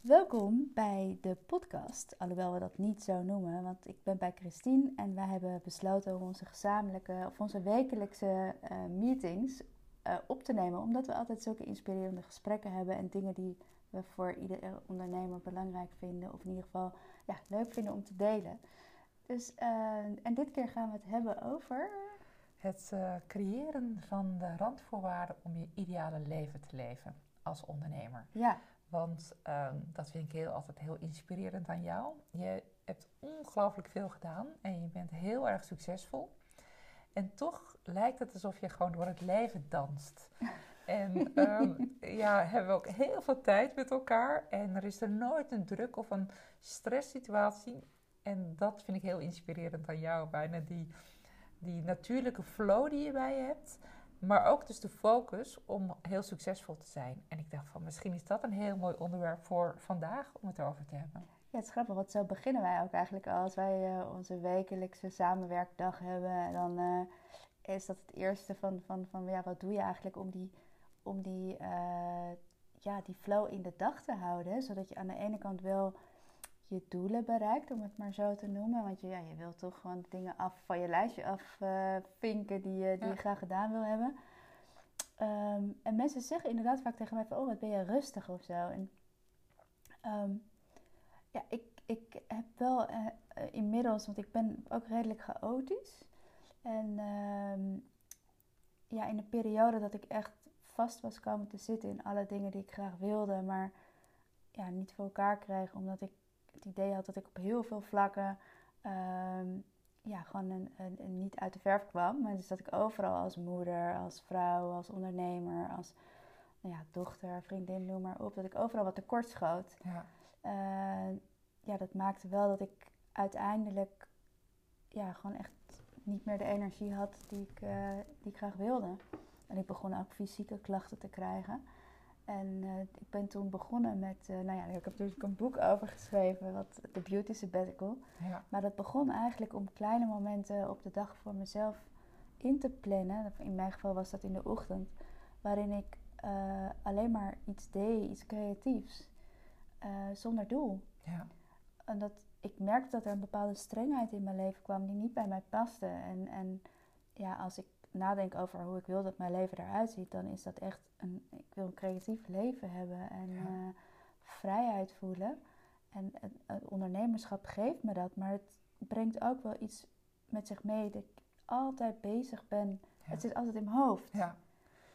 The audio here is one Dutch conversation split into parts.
Welkom bij de podcast, alhoewel we dat niet zo noemen, want ik ben bij Christine en wij hebben besloten om onze gezamenlijke of onze wekelijkse uh, meetings uh, op te nemen, omdat we altijd zulke inspirerende gesprekken hebben en dingen die we voor iedere ondernemer belangrijk vinden, of in ieder geval ja, leuk vinden om te delen. Dus, uh, en dit keer gaan we het hebben over. Het creëren van de randvoorwaarden om je ideale leven te leven als ondernemer. Ja. Want um, dat vind ik heel, altijd heel inspirerend aan jou. Je hebt ongelooflijk veel gedaan en je bent heel erg succesvol. En toch lijkt het alsof je gewoon door het leven danst. En um, ja, hebben we ook heel veel tijd met elkaar. En er is er nooit een druk of een stresssituatie. En dat vind ik heel inspirerend aan jou. Bijna die, die natuurlijke flow die je bij je hebt. Maar ook dus de focus om heel succesvol te zijn. En ik dacht van misschien is dat een heel mooi onderwerp voor vandaag om het over te hebben. Ja, het is grappig, want zo beginnen wij ook eigenlijk al. Als wij uh, onze wekelijkse samenwerkdag hebben, dan uh, is dat het eerste van, van, van ja, wat doe je eigenlijk om die, om die, uh, ja, die flow in de dag te houden. Zodat je aan de ene kant wel je doelen bereikt, om het maar zo te noemen. Want je, ja, je wilt toch gewoon dingen af van je lijstje afvinken uh, die, je, die je graag gedaan wil hebben. Um, en mensen zeggen inderdaad vaak tegen mij van, oh wat ben je rustig of zo. En um, ja, ik, ik heb wel uh, inmiddels, want ik ben ook redelijk chaotisch. En um, ja, in de periode dat ik echt vast was komen te zitten in alle dingen die ik graag wilde, maar ja, niet voor elkaar kreeg, omdat ik het idee had dat ik op heel veel vlakken um, ja, gewoon een, een, een, niet uit de verf kwam. Maar dus dat ik overal als moeder, als vrouw, als ondernemer, als nou ja, dochter, vriendin, noem maar op, dat ik overal wat tekort schoot. Ja. Uh, ja, dat maakte wel dat ik uiteindelijk ja, gewoon echt niet meer de energie had die ik, uh, die ik graag wilde. En ik begon ook fysieke klachten te krijgen. En uh, ik ben toen begonnen met, uh, nou ja, ik heb natuurlijk een boek over geschreven, wat The Beauty Sabbatical. Ja. Maar dat begon eigenlijk om kleine momenten op de dag voor mezelf in te plannen. In mijn geval was dat in de ochtend, waarin ik uh, alleen maar iets deed, iets creatiefs, zonder doel. Ja. En dat ik merkte dat er een bepaalde strengheid in mijn leven kwam die niet bij mij paste. En, en ja, als ik nadenk over hoe ik wil dat mijn leven eruit ziet, dan is dat echt een. Ik wil een creatief leven hebben en ja. uh, vrijheid voelen. En het, het, ondernemerschap geeft me dat, maar het brengt ook wel iets met zich mee dat ik altijd bezig ben. Ja. Het zit altijd in mijn hoofd. Ja.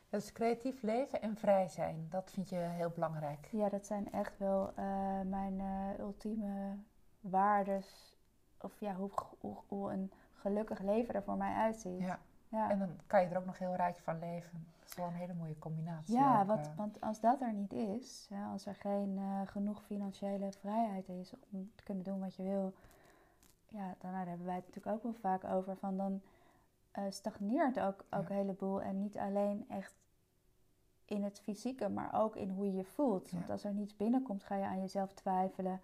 Dus creatief leven en vrij zijn, dat vind je heel belangrijk. Ja, dat zijn echt wel uh, mijn uh, ultieme waardes. Of ja, hoe, hoe, hoe, een gelukkig leven er voor mij uitziet. Ja. Ja. En dan kan je er ook nog heel rijk van leven. Dat is wel een hele mooie combinatie. Ja, ook, wat, uh, want als dat er niet is, hè, als er geen uh, genoeg financiële vrijheid is om te kunnen doen wat je wil, ja, dan daar hebben wij het natuurlijk ook wel vaak over. Van dan uh, stagneert ook, ook ja. een heleboel. En niet alleen echt in het fysieke, maar ook in hoe je je voelt. Want als er niets binnenkomt, ga je aan jezelf twijfelen.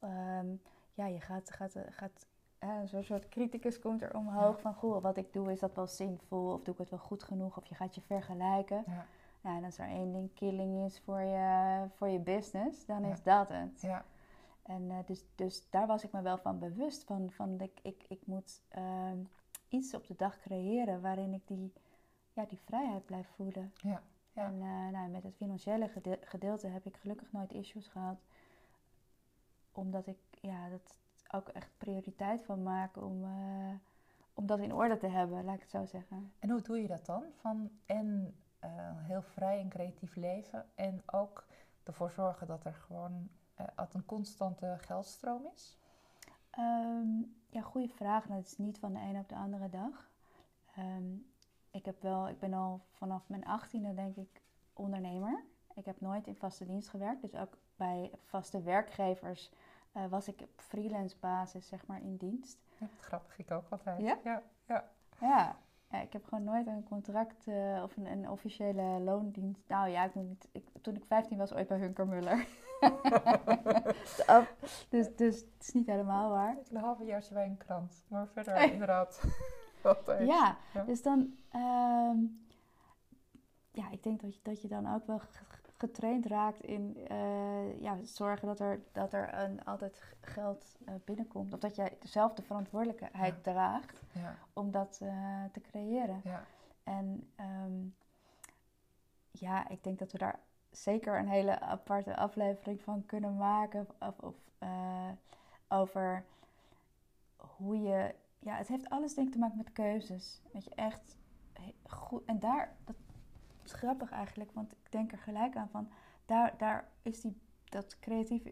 Um, ja, je gaat, gaat, gaat uh, zo'n soort criticus komt er omhoog ja. van, goh, wat ik doe, is dat wel zinvol? Of doe ik het wel goed genoeg? Of je gaat je vergelijken. Ja. Nou, en als er één ding killing is voor je, voor je business, dan ja. is dat het. Ja. En uh, dus, dus daar was ik me wel van bewust van, van ik, ik, ik moet uh, iets op de dag creëren waarin ik die, ja, die vrijheid blijf voelen. Ja. Ja. En uh, nou, met het financiële gede gedeelte heb ik gelukkig nooit issues gehad. Omdat ik, ja, dat ook echt prioriteit van maak om, uh, om dat in orde te hebben, laat ik het zo zeggen. En hoe doe je dat dan? Van en uh, heel vrij en creatief leven en ook ervoor zorgen dat er gewoon uh, een constante geldstroom is? Um, ja, goede vraag. Dat is niet van de ene op de andere dag. Um, ik, heb wel, ik ben al vanaf mijn achttiende denk ik ondernemer. Ik heb nooit in vaste dienst gewerkt. Dus ook bij vaste werkgevers uh, was ik op freelance basis zeg maar in dienst. Ja, grappig, ik ook altijd. Ja? Ja. ja. ja. ja ik heb gewoon nooit een contract uh, of een, een, officiële loondienst. Nou ja, ik niet, ik, toen ik 15 was ooit bij Hunkermuller. dus, dus het is niet helemaal waar. Een halve jaartje bij een krant. Maar verder inderdaad. ja, ja, dus dan... Um, ja, ik denk dat je, dat je dan ook wel getraind raakt in eh, ja, zorgen dat er, dat er een, altijd geld uh, binnenkomt. Of dat jij zelf de verantwoordelijkheid draagt Ja. om dat uh, te creëren. Ja. En um, ja, ik denk dat we daar zeker een hele aparte aflevering van kunnen maken. Of, of over hoe je. Ja, het heeft alles denk ik te maken met keuzes. Weet je, echt goed. En daar, dat is grappig eigenlijk, want ik denk er gelijk aan van. Daar, daar is die, dat creatief,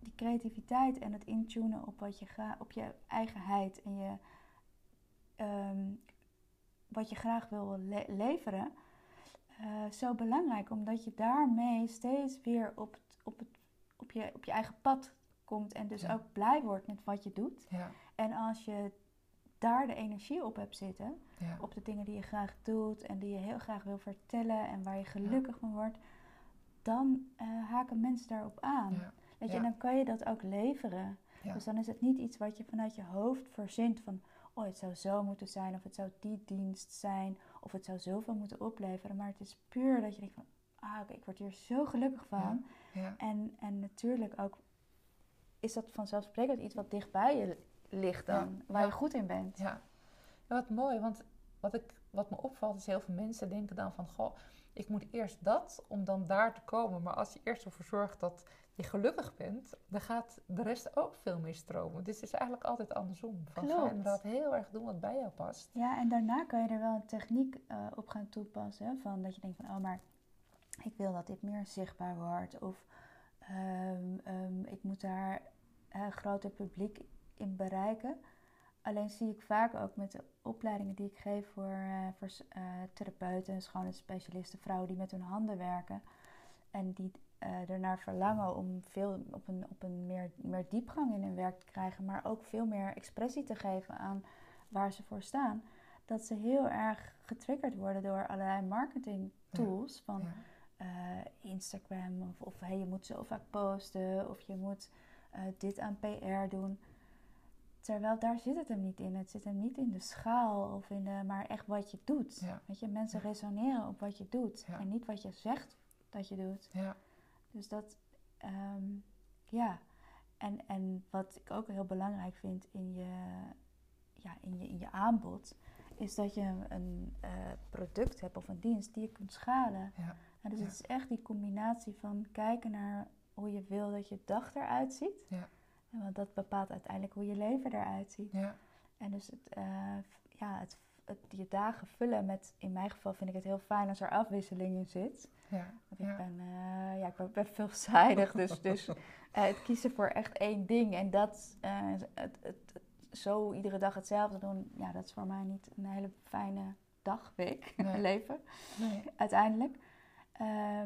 die creativiteit en het intunen op wat je graag, op je eigenheid en je. Um, wat je graag wil le leveren, uh, zo belangrijk. Omdat je daarmee steeds weer op, het, op, het, op, je, op je eigen pad komt en dus Ja. ook blij wordt met wat je doet. Ja. En als je daar de energie op hebt zitten, Ja. op de dingen die je graag doet en die je heel graag wil vertellen en waar je gelukkig van wordt, dan eh, haken mensen daarop aan. Ja. Weet je, en dan kan je dat ook leveren. Dus dan is het niet iets wat je vanuit je hoofd verzint van, oh het zou zo moeten zijn, of het zou die dienst zijn, of het zou zoveel moeten opleveren. Maar het is puur dat je denkt van, ah oké, ik word hier zo gelukkig van. Ja. En, en natuurlijk ook is dat vanzelfsprekend iets wat dichtbij je ligt dan, waar je goed in bent. Ja. Ja, wat mooi, want wat, ik, wat me opvalt is heel veel mensen denken dan van... Goh, ik moet eerst dat om dan daar te komen. Maar als je eerst ervoor zorgt dat je gelukkig bent... dan gaat de rest ook veel meer stromen. Dus het is eigenlijk altijd andersom. Van, ga Klopt. inderdaad heel erg doen wat bij jou past. Ja, en daarna kan je er wel een techniek eh, op gaan toepassen. Van dat je denkt van, oh, maar ik wil dat dit meer zichtbaar wordt. Of ehm, ehm, ik moet daar een groter publiek in bereiken. Alleen zie ik vaak ook met de opleidingen die ik geef voor, eh, voor eh, therapeuten, schoonheidsspecialisten, vrouwen die met hun handen werken. En die eh, ernaar verlangen om veel op een, op een meer, meer diepgang in hun werk te krijgen, maar ook veel meer expressie te geven aan waar ze voor staan. Dat ze heel erg getriggerd worden door allerlei marketing tools van Ja. Instagram of, of hey, je moet zo vaak posten of je moet dit aan PR doen. Terwijl daar zit het hem niet in. Het zit hem niet in de schaal of in de, maar echt wat je doet. Ja. Weet je, mensen Ja. resoneren op wat je doet Ja. en niet wat je zegt dat je doet. Ja. Dus dat, ehm, ja. En, en wat ik ook heel belangrijk vind in je, ja, in je, in je aanbod, is dat je een eh, product hebt of een dienst die je kunt schalen. Ja. En dus het is echt die combinatie van kijken naar hoe je wil dat je dag eruit ziet. Ja. Want dat bepaalt uiteindelijk hoe je leven eruit ziet. Ja. En dus het, eh, ja, het, het, je dagen vullen met, in mijn geval vind ik het heel fijn als er afwisseling in zit. Ja. Want ik Ja. ben, eh, ja, ik ben, ben veelzijdig, dus, dus eh, het kiezen voor echt één ding en dat het, het, het- zo iedere dag hetzelfde doen, ja, dat is voor mij niet een hele fijne dag, week, Nee. leven Nee. uiteindelijk.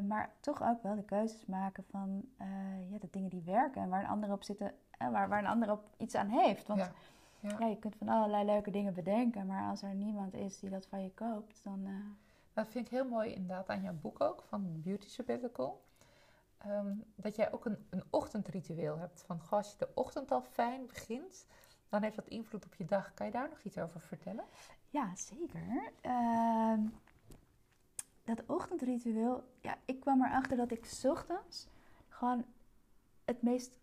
Maar toch ook wel de keuzes maken van ja, de dingen die werken en waar een ander op zitten, waar, waar een ander op iets aan heeft. Want Ja. Ja. ja, je kunt van allerlei leuke dingen bedenken, maar als er niemand is die dat van je koopt, dan. eh, Dat vind ik heel mooi inderdaad aan jouw boek ook, van Beauty Sabbatical. Ehm, dat jij ook een, een ochtendritueel hebt. Van goh, als je de ochtend al fijn begint, dan heeft dat invloed op je dag. Kan je daar nog iets over vertellen? Ja, zeker. Ehm, dat ochtendritueel, ja, ik kwam erachter dat ik 's ochtends gewoon het meest,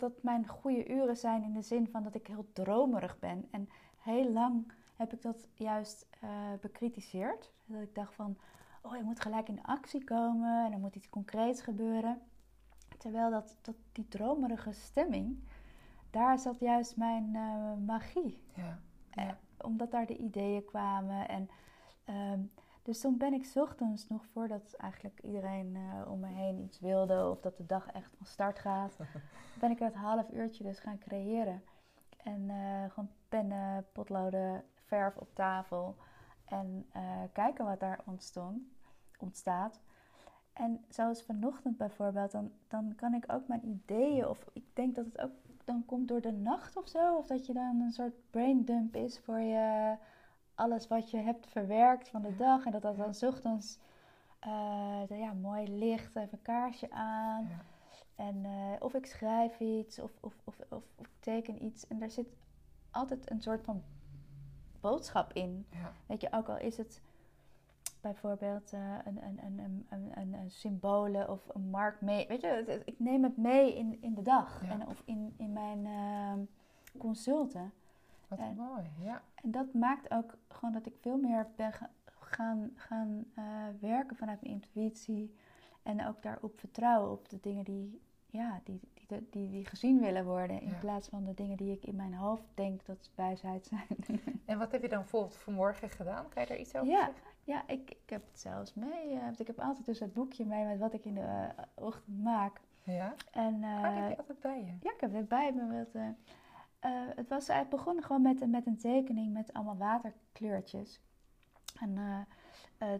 dat dat mijn goede uren zijn in de zin van dat ik heel dromerig ben. En heel lang heb ik dat juist eh, bekritiseerd. Dat ik dacht van, oh, je moet gelijk in actie komen en er moet iets concreets gebeuren. Terwijl dat, dat die dromerige stemming, daar zat juist mijn eh, magie Ja. Eh, Ja. omdat daar de ideeën kwamen. En, ehm, dus toen ben ik ochtends nog voordat eigenlijk iedereen eh, om me heen iets wilde of dat de dag echt van start gaat, ben ik dat half uurtje dus gaan creëren. En eh, gewoon pennen, potloden, verf op tafel en eh, kijken wat daar ontstond, ontstaat. En zoals vanochtend bijvoorbeeld, dan, dan kan ik ook mijn ideeën, of ik denk dat het ook dan komt door de nacht of zo, of dat je dan een soort braindump is voor je alles wat je hebt verwerkt van de dag en dat dat dan ochtends eh, de- ja, mooi licht, even een kaarsje aan. Ja. En eh, of ik schrijf iets of, of, of, of, ik teken iets. En daar zit altijd een soort van boodschap in. Ja. Weet je, ook al is het bijvoorbeeld uh, een, een, een, een, een, symbolen of een markt mee. Weet je, ik neem het mee in, in de dag en, of in, in mijn consulten. Wat en, mooi, ja. En dat maakt ook gewoon dat ik veel meer ben gaan, gaan uh, werken vanuit mijn intuïtie. En ook daarop vertrouwen op de dingen die, ja, die, die, die, die gezien willen worden. In plaats van de dingen die ik in mijn hoofd denk dat wijsheid zijn. en wat heb je dan bijvoorbeeld vanmorgen gedaan? Kan je daar iets over ja, zeggen? Ja, ik, ik heb het zelfs mee. Uh, ik heb altijd dus het boekje mee met wat ik in de uh, ochtend maak. Ja? En, uh, heb je altijd bij je? Ja, ik heb het bij me. Met, het was eigenlijk begonnen gewoon met, met een tekening met allemaal waterkleurtjes. En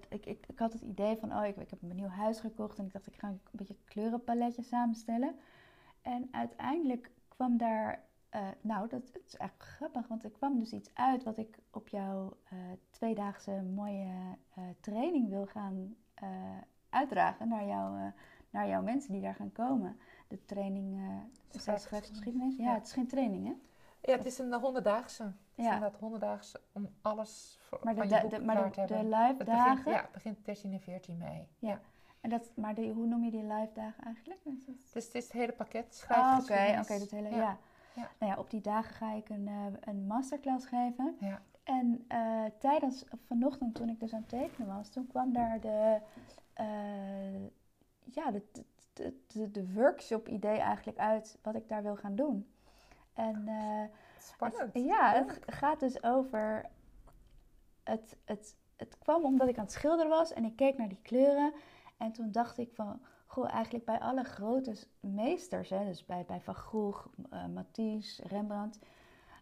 ik, ik, ik had het idee van, oh, ik, ik heb een nieuw huis gekocht en ik dacht, ik ga een beetje kleurenpaletje samenstellen. En uiteindelijk kwam daar, uh, nou, dat, is echt grappig, want er kwam dus iets uit wat ik op jouw uh, tweedaagse mooie uh, training wil gaan uitdragen naar, jou, naar jouw mensen die daar gaan komen. De training schrijfgeschiedenis. Ja, ja, het is geen training, hè? Ja, het is een honderddaagse. Het is inderdaad honderddaagse om alles voor, maar de, van je boek de, maar de, de live dagen... Begint, ja, het begint 13 en 14 mei. Ja. En dat, maar hoe noem je die live dagen eigenlijk? Dus het is het hele pakket Oh, Oké, schrijfgeschiedenis. oké, dat hele, ja. Ja. ja. Nou ja, op die dagen ga ik een, uh, een masterclass geven. Ja. En uh, tijdens, vanochtend toen ik dus aan het tekenen was, toen kwam daar de, uh, ja, de, de, de, de workshop idee eigenlijk uit wat ik daar wil gaan doen. En Spannend. Het, ja, het gaat dus over, het, het, het kwam omdat ik aan het schilderen was en ik keek naar die kleuren. En toen dacht ik van, goh, eigenlijk bij alle grote meesters, hè, dus bij, bij Van Gogh, uh, Matisse, Rembrandt,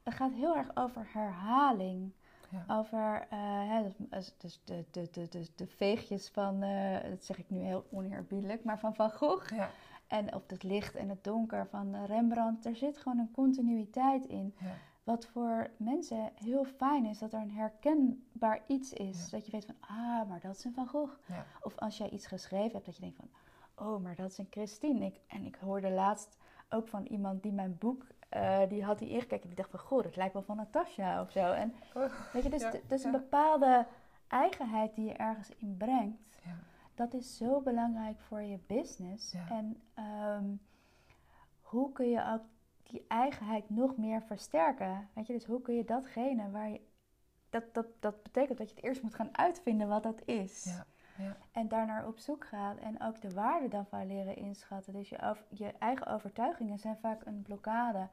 het gaat heel erg over herhaling. Ja. Over uh, hè, dus de, de, de, de, de veegjes van, uh, dat zeg ik nu heel oneerbiedelijk, maar van Van Gogh. Ja. En op het licht en het donker van Rembrandt. Er zit gewoon een continuïteit in. Ja. Wat voor mensen heel fijn is, dat er een herkenbaar iets is. Ja. Dat je weet van, ah, maar dat is een Van Gogh. Ja. Of als jij iets geschreven hebt, dat je denkt van, oh, maar dat is een Christine. Ik, en ik hoorde laatst ook van iemand die mijn boek, uh, die had die ingekeken. Die dacht van, goh, dat lijkt wel van Natasja of zo. En Oh, weet je, dus, dus een bepaalde eigenheid die je ergens in brengt. Ja. Dat is zo belangrijk voor je business. Ja. En um, hoe kun je ook die eigenheid nog meer versterken? Weet je, dus hoe kun je datgene waar je. Dat, dat, dat betekent dat je het eerst moet gaan uitvinden wat dat is. Ja. Ja. En daarnaar op zoek gaat en ook de waarde dan van leren inschatten. Dus je, over, je eigen overtuigingen zijn vaak een blokkade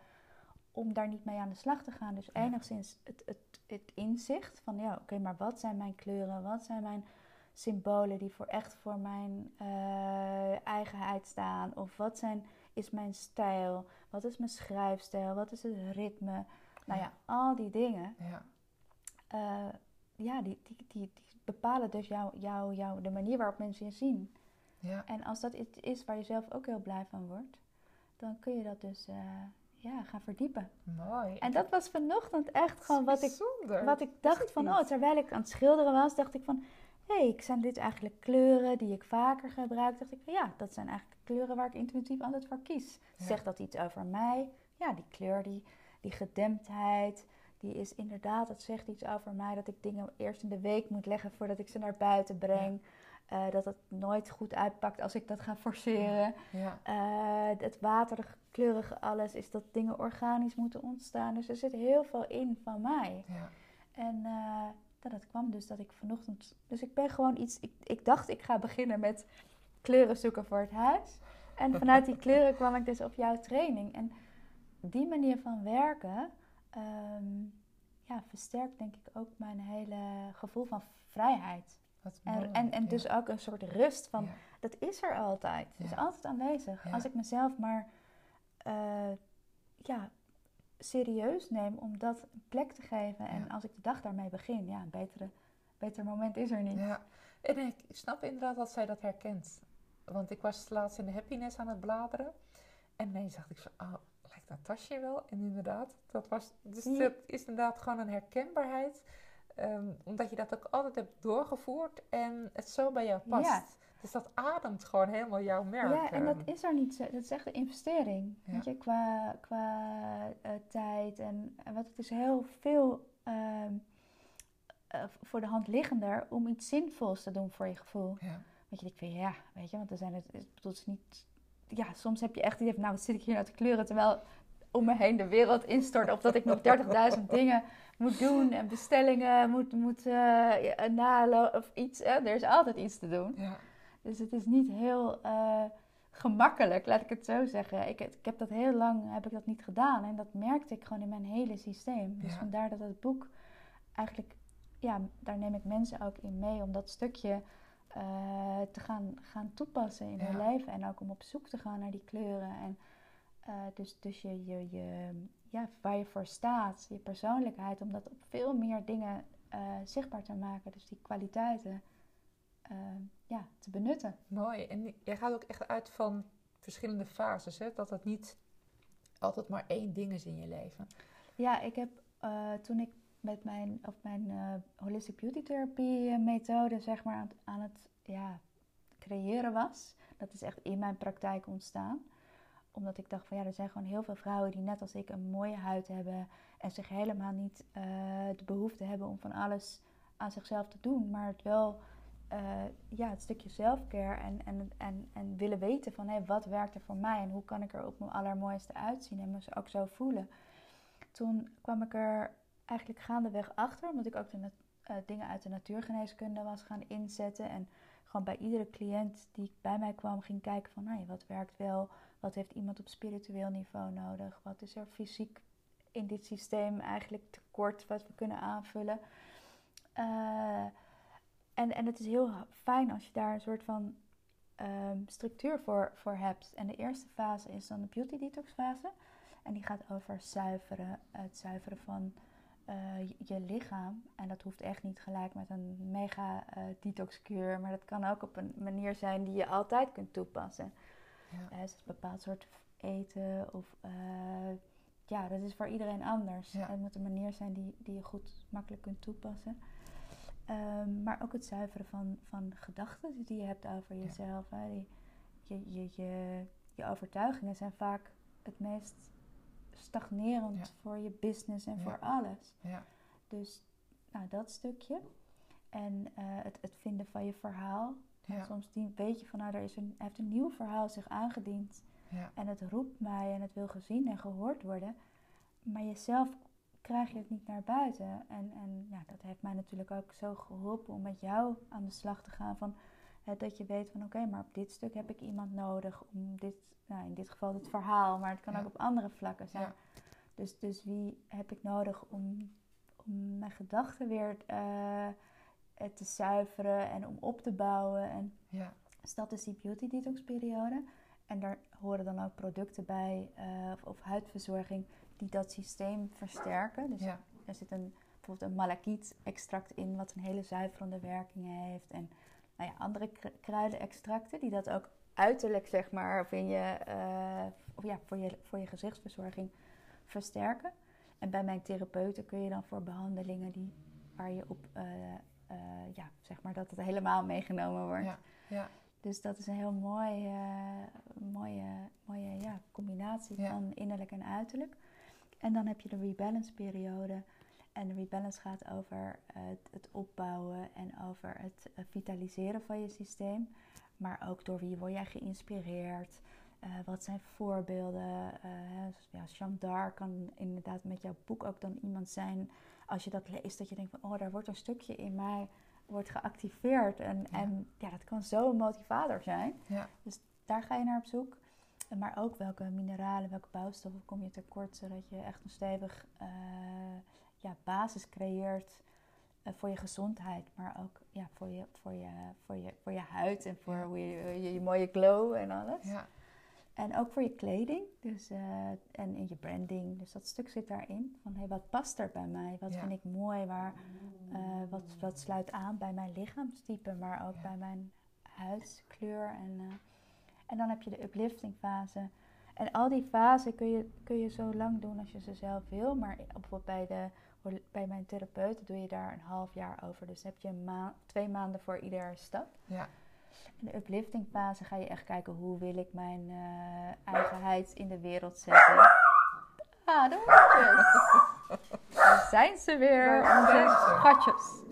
om daar niet mee aan de slag te gaan. Dus enigszins het, het, het inzicht van ja, oké, maar wat zijn mijn kleuren? Wat zijn mijn symbolen die voor echt voor mijn eh, eigenheid staan? Of wat zijn, is mijn stijl? Wat is mijn schrijfstijl? Wat is het ritme? Nou ja, al die dingen. Ja. eh, ja, die, die, die, die bepalen dus jou, jou, jou, de manier waarop mensen je zien. Ja. En als dat iets is waar je zelf ook heel blij van wordt, dan kun je dat dus eh, ja, gaan verdiepen. Mooi. En dat was vanochtend echt gewoon wat ik, wat ik dacht van, oh, terwijl ik aan het schilderen was, dacht ik van, hey, zijn dit eigenlijk kleuren die ik vaker gebruik? Dacht ik van, ja, dat zijn eigenlijk kleuren waar ik intuïtief altijd voor kies. Ja. Zegt dat iets over mij? Ja, die kleur, die, die gedemptheid, die is inderdaad, dat zegt iets over mij, dat ik dingen eerst in de week moet leggen voordat ik ze naar buiten breng. Eh, dat het nooit goed uitpakt als ik dat ga forceren. Ja. Eh, het waterige, kleurige alles is dat dingen organisch moeten ontstaan. Dus er zit heel veel in van mij. Ja. En uh, dat kwam dus dat ik vanochtend... Dus ik ben gewoon iets... Ik, ik dacht ik ga beginnen met kleuren zoeken voor het huis. En vanuit die kleuren kwam ik dus op jouw training. En die manier van werken... Um, ja, versterkt denk ik ook mijn hele gevoel van vrijheid. En, en, en, dus ook een soort rust van, ja. dat is er altijd. Het is altijd aanwezig. Als ik mezelf maar uh, ja, serieus neem om dat een plek te geven. En als ik de dag daarmee begin, ja, een betere, beter moment is er niet. Ja, en ik snap inderdaad dat zij dat herkent. Want ik was laatst in de happiness aan het bladeren. En ineens dacht ik van, oh, lijkt dat tasje wel? En inderdaad, dat was, dus ja. dat is inderdaad gewoon een herkenbaarheid. Um, omdat je dat ook altijd hebt doorgevoerd en het zo bij jou past. Ja. Dus dat ademt gewoon helemaal jouw merk. Ja, en dat is er niet zo. Dat is echt een investering. Ja. Weet je, qua, qua uh, tijd. En, en wat het is heel veel. Uh, eh, voor de hand liggender om iets zinvols te doen voor je gevoel. Ja. Want je denkt van ja, weet je, want er zijn het, het bedoelt het is niet. Ja, soms heb je echt van nou, wat zit ik hier nou te kleuren terwijl om me heen de wereld instort. Of dat ik nog 30.000 dingen moet doen en bestellingen moet, moet eh, nalo of iets. Hè? Er is altijd iets te doen. Ja. Dus het is niet heel eh, gemakkelijk, laat ik het zo zeggen. Ik, ik heb dat heel lang heb ik dat niet gedaan en dat merkte ik gewoon in mijn hele systeem. Dus Ja. vandaar dat het boek eigenlijk, ja, daar neem ik mensen ook in mee om dat stukje eh, te gaan, gaan toepassen in hun leven en ook om op zoek te gaan naar die kleuren. En eh, dus, dus je, je, je, ja, waar je voor staat, je persoonlijkheid, om dat op veel meer dingen zichtbaar te maken. Dus die kwaliteiten eh, ja, te benutten. Mooi. En jij gaat ook echt uit van verschillende fases, hè? Dat het niet altijd maar één ding is in je leven. Ja, ik heb eh, toen ik met mijn, of mijn eh, holistic beauty therapie methode zeg maar aan het, aan het ja, creëren was. Dat is echt in mijn praktijk ontstaan. Omdat ik dacht van ja, er zijn gewoon heel veel vrouwen die net als ik een mooie huid hebben. En zich helemaal niet de behoefte hebben om van alles aan zichzelf te doen. Maar het wel, eh, ja, het stukje selfcare en, en, en, en willen weten van hé, wat werkt er voor mij? En hoe kan ik er op mijn allermooiste uitzien en me ook zo voelen. Toen kwam ik er eigenlijk gaandeweg achter, omdat ik ook de eh, dingen uit de natuurgeneeskunde was gaan inzetten. En gewoon bij iedere cliënt die bij mij kwam ging kijken van, nou ja, wat werkt wel? Wat heeft iemand op spiritueel niveau nodig? Wat is er fysiek in dit systeem eigenlijk tekort wat we kunnen aanvullen? Eh, en, en het is heel fijn als je daar een soort van ehm, structuur voor, voor hebt. En de eerste fase is dan de beauty detox fase. En die gaat over zuiveren, het zuiveren van eh, je, je lichaam. En dat hoeft echt niet gelijk met een mega eh detoxkuur. Maar dat kan ook op een manier zijn die je altijd kunt toepassen. Ja. Eh, dus een bepaald soort eten of... ja, dat is voor iedereen anders. Ja. Het moet een manier zijn die, die je goed makkelijk kunt toepassen. Ehm, maar ook het zuiveren van, van gedachten die je hebt over Ja. jezelf. Hè. Die, je, je, je, je overtuigingen zijn vaak het meest stagnerend Ja. voor je business en Ja. voor alles. Ja. Dus nou, dat stukje. En eh, het, het vinden van je verhaal. Ja. Soms weet je van, nou, er is een, heeft een nieuw verhaal zich aangediend. Ja. En het roept mij en het wil gezien en gehoord worden. Maar jezelf krijg je het niet naar buiten. En, en ja, dat heeft mij natuurlijk ook zo geholpen om met jou aan de slag te gaan. Van, hè, dat je weet van oké, maar op dit stuk heb ik iemand nodig om dit, nou in dit geval het verhaal, maar het kan Ja. ook op andere vlakken zijn. Ja. Dus, dus wie heb ik nodig om, om mijn gedachten weer eh, te zuiveren en om op te bouwen. En Ja. dus dat is die beauty detox periode. En daar horen dan ook producten bij eh, of, of huidverzorging die dat systeem versterken. Dus Ja. er zit een, bijvoorbeeld een malakiet extract in wat een hele zuiverende werking heeft. En nou ja, andere kru- kruidenextracten die dat ook uiterlijk zeg maar of in je, eh, of ja, voor, je, voor je gezichtsverzorging versterken. En bij mijn therapeuten kun je dan voor behandelingen die, waar je op, eh, ja, zeg maar dat het helemaal meegenomen wordt. Ja. Ja. Dus dat is een heel mooi, eh, mooie, mooie ja, combinatie Ja. van innerlijk en uiterlijk. En dan heb je de rebalance periode. En de rebalance gaat over het, het opbouwen en over het eh, vitaliseren van je systeem. Maar ook door wie word jij geïnspireerd? Eh, wat zijn voorbeelden? Eh, ja, d'Arc kan inderdaad met jouw boek ook dan iemand zijn. Als je dat leest, dat je denkt van... oh, daar wordt een stukje in mij wordt geactiveerd. En Ja. en ja, dat kan zo'n motivator zijn. Ja. Dus daar ga je naar op zoek. Maar ook welke mineralen, welke bouwstoffen kom je tekort, zodat je echt een stevig eh, ja, basis creëert eh, voor je gezondheid, maar ook ja, voor, je, voor, je, voor, je, voor je huid en voor Ja. hoe je, je, je mooie glow en alles. Ja. En ook voor je kleding dus, eh, en in je branding. Dus dat stuk zit daarin. Van hey, wat past er bij mij? Wat Ja. vind ik mooi? Waar, eh, wat, wat sluit aan bij mijn lichaamstype, maar ook Ja. bij mijn huidskleur. En, eh, en dan heb je de uplifting fase. En al die fasen kun je, kun je zo lang doen als je ze zelf wil. Maar bijvoorbeeld bij, de, bij mijn therapeut doe je daar een half jaar over. Dus heb je maa- twee maanden voor iedere stap. Ja. In de uplifting fase ga je echt kijken hoe wil ik mijn eh, eigenheid in de wereld zetten. Ah, de hondjes. Daar zijn ze weer, onze schatjes.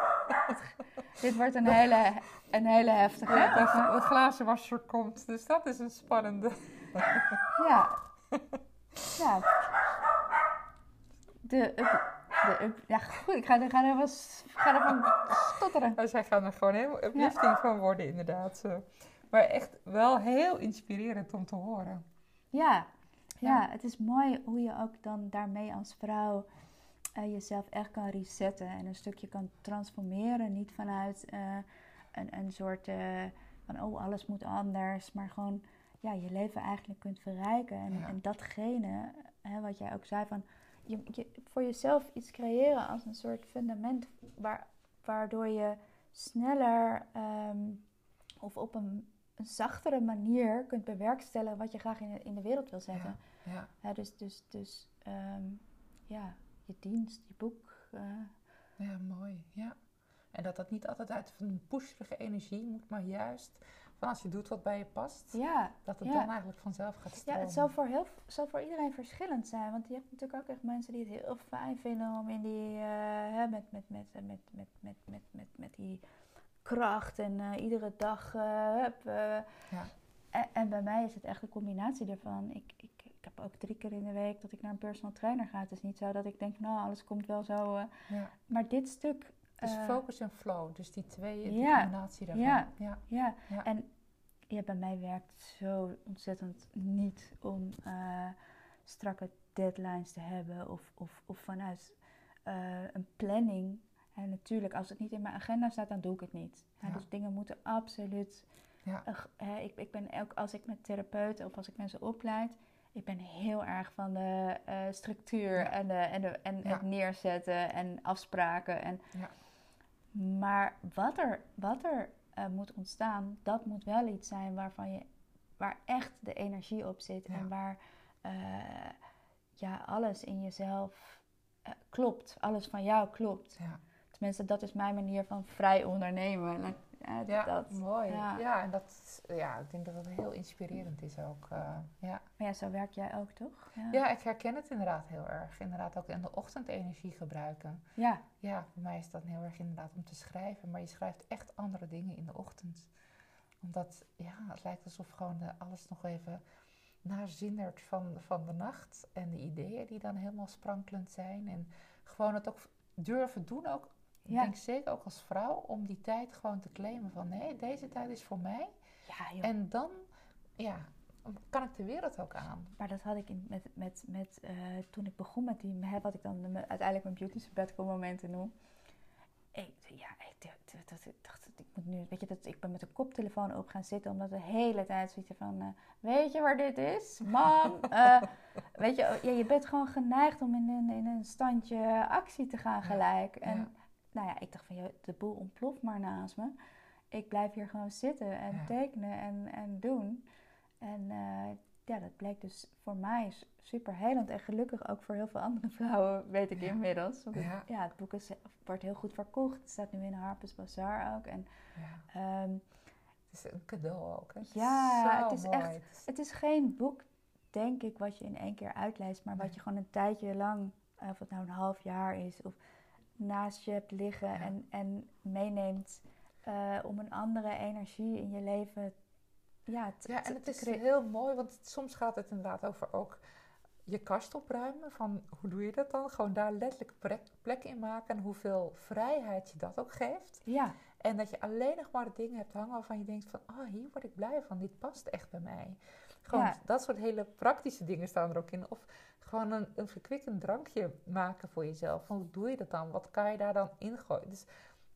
Dit wordt een hele, een hele heftige. Ja, de, de glazenwasser komt, dus dat is een spannende. Ja. Ja. De de up, ja goed, ik ga, er- ga er wel ga ervan stotteren. Nou, zij gaan er gewoon helemaal uplifting van worden, inderdaad. Maar echt wel heel inspirerend om te horen. Ja. Ja. het is mooi hoe je ook dan daarmee als vrouw eh, jezelf echt kan resetten en een stukje kan transformeren. Niet vanuit eh, een, een soort eh, van oh alles moet anders, maar gewoon ja, je leven eigenlijk kunt verrijken. En, Ja. en datgene, hè, wat jij ook zei van je, je, voor jezelf iets creëren als een soort fundament waar, waardoor je sneller ehm, of op een, een zachtere manier kunt bewerkstelligen wat je graag in de, in de wereld wil zetten. Ja, Ja, dus dus, dus ehm, ja, je dienst, je boek. eh, ja, mooi. Ja. En dat dat niet altijd uit een pusherige energie moet, maar juist van als je doet wat bij je past, ja, dat het Ja. dan eigenlijk vanzelf gaat ja, stromen. het zal voor, heel, zal voor iedereen verschillend zijn. Want je hebt natuurlijk ook echt mensen die het heel fijn vinden om in die, eh, met, met, met, met, met, met, met, met, met, met die kracht en eh, iedere dag. eh, hup, eh. Ja. en, en bij mij is het echt een combinatie daarvan. Ik, ik, ik heb ook drie keer in de week dat ik naar een personal trainer ga. Het is niet zo dat ik denk, nou, alles komt wel zo. eh. Ja. maar dit stuk. Dus eh, focus en flow, dus die twee, die ja. combinatie daarvan. Ja. ja. Ja, Ja. en ja, bij mij werkt het zo ontzettend niet om eh, strakke deadlines te hebben of, of, of vanuit eh, een planning. En natuurlijk, als het niet in mijn agenda staat, dan doe ik het niet. Ja. Dus dingen moeten absoluut. Ik, ik ben ook als ik met therapeuten of als ik mensen opleid, ik ben heel erg van de structuur Ja. en, de, en, de, en Ja. het neerzetten en afspraken. En, Ja. Maar wat er, wat er eh, moet ontstaan, dat moet wel iets zijn waarvan je, waar echt de energie op zit Ja. en waar eh, ja, alles in jezelf eh, klopt, alles van jou klopt. Ja. Tenminste, dat is mijn manier van vrij ondernemen. Ja, dat. mooi. Ja. Ja. en dat, ja, ik denk dat dat heel inspirerend is ook. eh, ja. Maar ja, zo werk jij ook, toch? Ja. ja, ik herken het inderdaad heel erg. Inderdaad ook in de ochtend energie gebruiken. Ja, Ja, voor mij is dat heel erg inderdaad om te schrijven. Maar je schrijft echt andere dingen in de ochtend. Omdat, ja, het lijkt alsof gewoon de, alles nog even nazindert van, van de nacht. En de ideeën die dan helemaal sprankelend zijn. En gewoon het ook durven doen ook. Ik denk zeker ook als vrouw om die tijd gewoon te claimen van nee, deze tijd is voor mij. ja joh. En dan, ja, kan ik de wereld ook aan. Maar dat had ik in, met, met, met eh, toen ik begon met die, hè, wat ik dan de- uiteindelijk mijn beauty sabbatical momenten noem. Ik, ja, ik, dacht- ik dacht, ik moet nu, weet je, dat, ik ben met een koptelefoon op gaan zitten, omdat de hele tijd zoiets van, eh, weet je waar dit is? Mam, eh, weet je, ja, je bent gewoon geneigd om in een, in een standje actie te gaan Ja, gelijk. En ja. Nou ja, ik dacht van, joh, de boel ontploft maar naast me. Ik blijf hier gewoon zitten en Ja. tekenen en, en doen. En eh, ja, dat bleek dus voor mij super helend. En gelukkig ook voor heel veel andere vrouwen, weet ik Ja. inmiddels. Want het, Ja. ja. het boek is, wordt heel goed verkocht. Het staat nu in Harper's Bazaar ook. En Ja, ehm, het is een cadeau ook. Hè. Ja, zo het is mooi. echt- Het is- geen boek, denk ik, wat je in één keer uitleest. Maar wat je gewoon een tijdje lang, eh, of het nou een half jaar is, of naast je hebt liggen Ja. en, en meeneemt eh, om een andere energie in je leven ja, te, Ja, en het is heel mooi, want soms gaat het inderdaad over ook je kast opruimen. Van hoe doe je dat dan? Gewoon daar letterlijk plek, plek in maken en hoeveel vrijheid je dat ook geeft. Ja, En dat je alleen nog maar de dingen hebt hangen waarvan je denkt van, oh, hier word ik blij van, dit past echt bij mij. Gewoon Ja. dat soort hele praktische dingen staan er ook in. Of gewoon een, een verkwikkend drankje maken voor jezelf. Hoe doe je dat dan? Wat kan je daar dan ingooien? Dus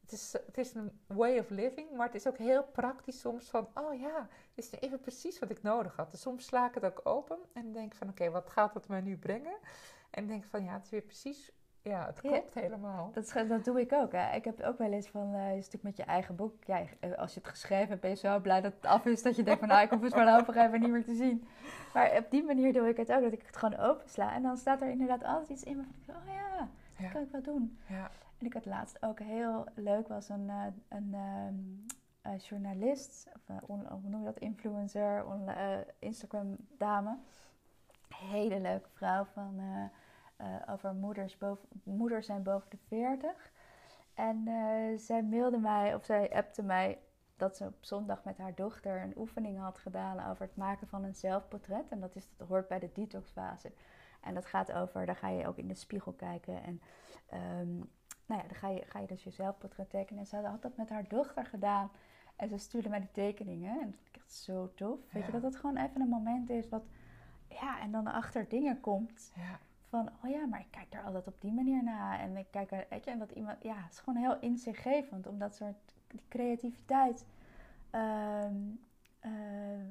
het is, het is een way of living, maar het is ook heel praktisch soms van, oh ja, dit is nu even precies wat ik nodig had. Dus soms sla ik het ook open en denk van, oké, wat gaat het me nu brengen? En denk van, ja, het is weer precies, ja, het Ja. klopt helemaal. dat, dat doe ik ook. Hè. Ik heb ook wel eens van, eh, je stuk met je eigen boek. Ja, eh, als je het geschreven hebt, ben je zo blij dat het af is. Dat je denkt van, nou, ik hoef het voorlopig even niet meer te zien. Maar op die manier doe ik het ook, dat ik het gewoon opensla. En dan staat er inderdaad altijd iets in waarvan ik denk, oh ja, dat Ja. kan ik wel doen. Ja, En ik had laatst ook heel leuk, was een, eh, een ehm, eh, journalist, of on- hoe noem je dat, influencer, on- Instagram dame. hele leuke vrouw van, over moeders, boven, moeders zijn boven de 40. En zij mailde mij, of zij appte mij dat ze op zondag met haar dochter een oefening had gedaan over het maken van een zelfportret. En dat, is, dat hoort bij de detoxfase. En dat gaat over, dan ga je ook in de spiegel kijken. En um, nou ja, dan ga je, ga je dus je zelfportret tekenen. En ze had dat met haar dochter gedaan. En ze stuurde mij die tekeningen. En dat vind ik echt zo tof. Weet je, dat het gewoon even een moment is wat... Ja, en dan achter dingen komt. Ja. Van, oh ja, maar ik kijk daar altijd op die manier naar. En ik kijk er, weet je, en dat iemand... Ja, het is gewoon heel inzichtgevend. Om dat soort die creativiteit... Ehm, eh,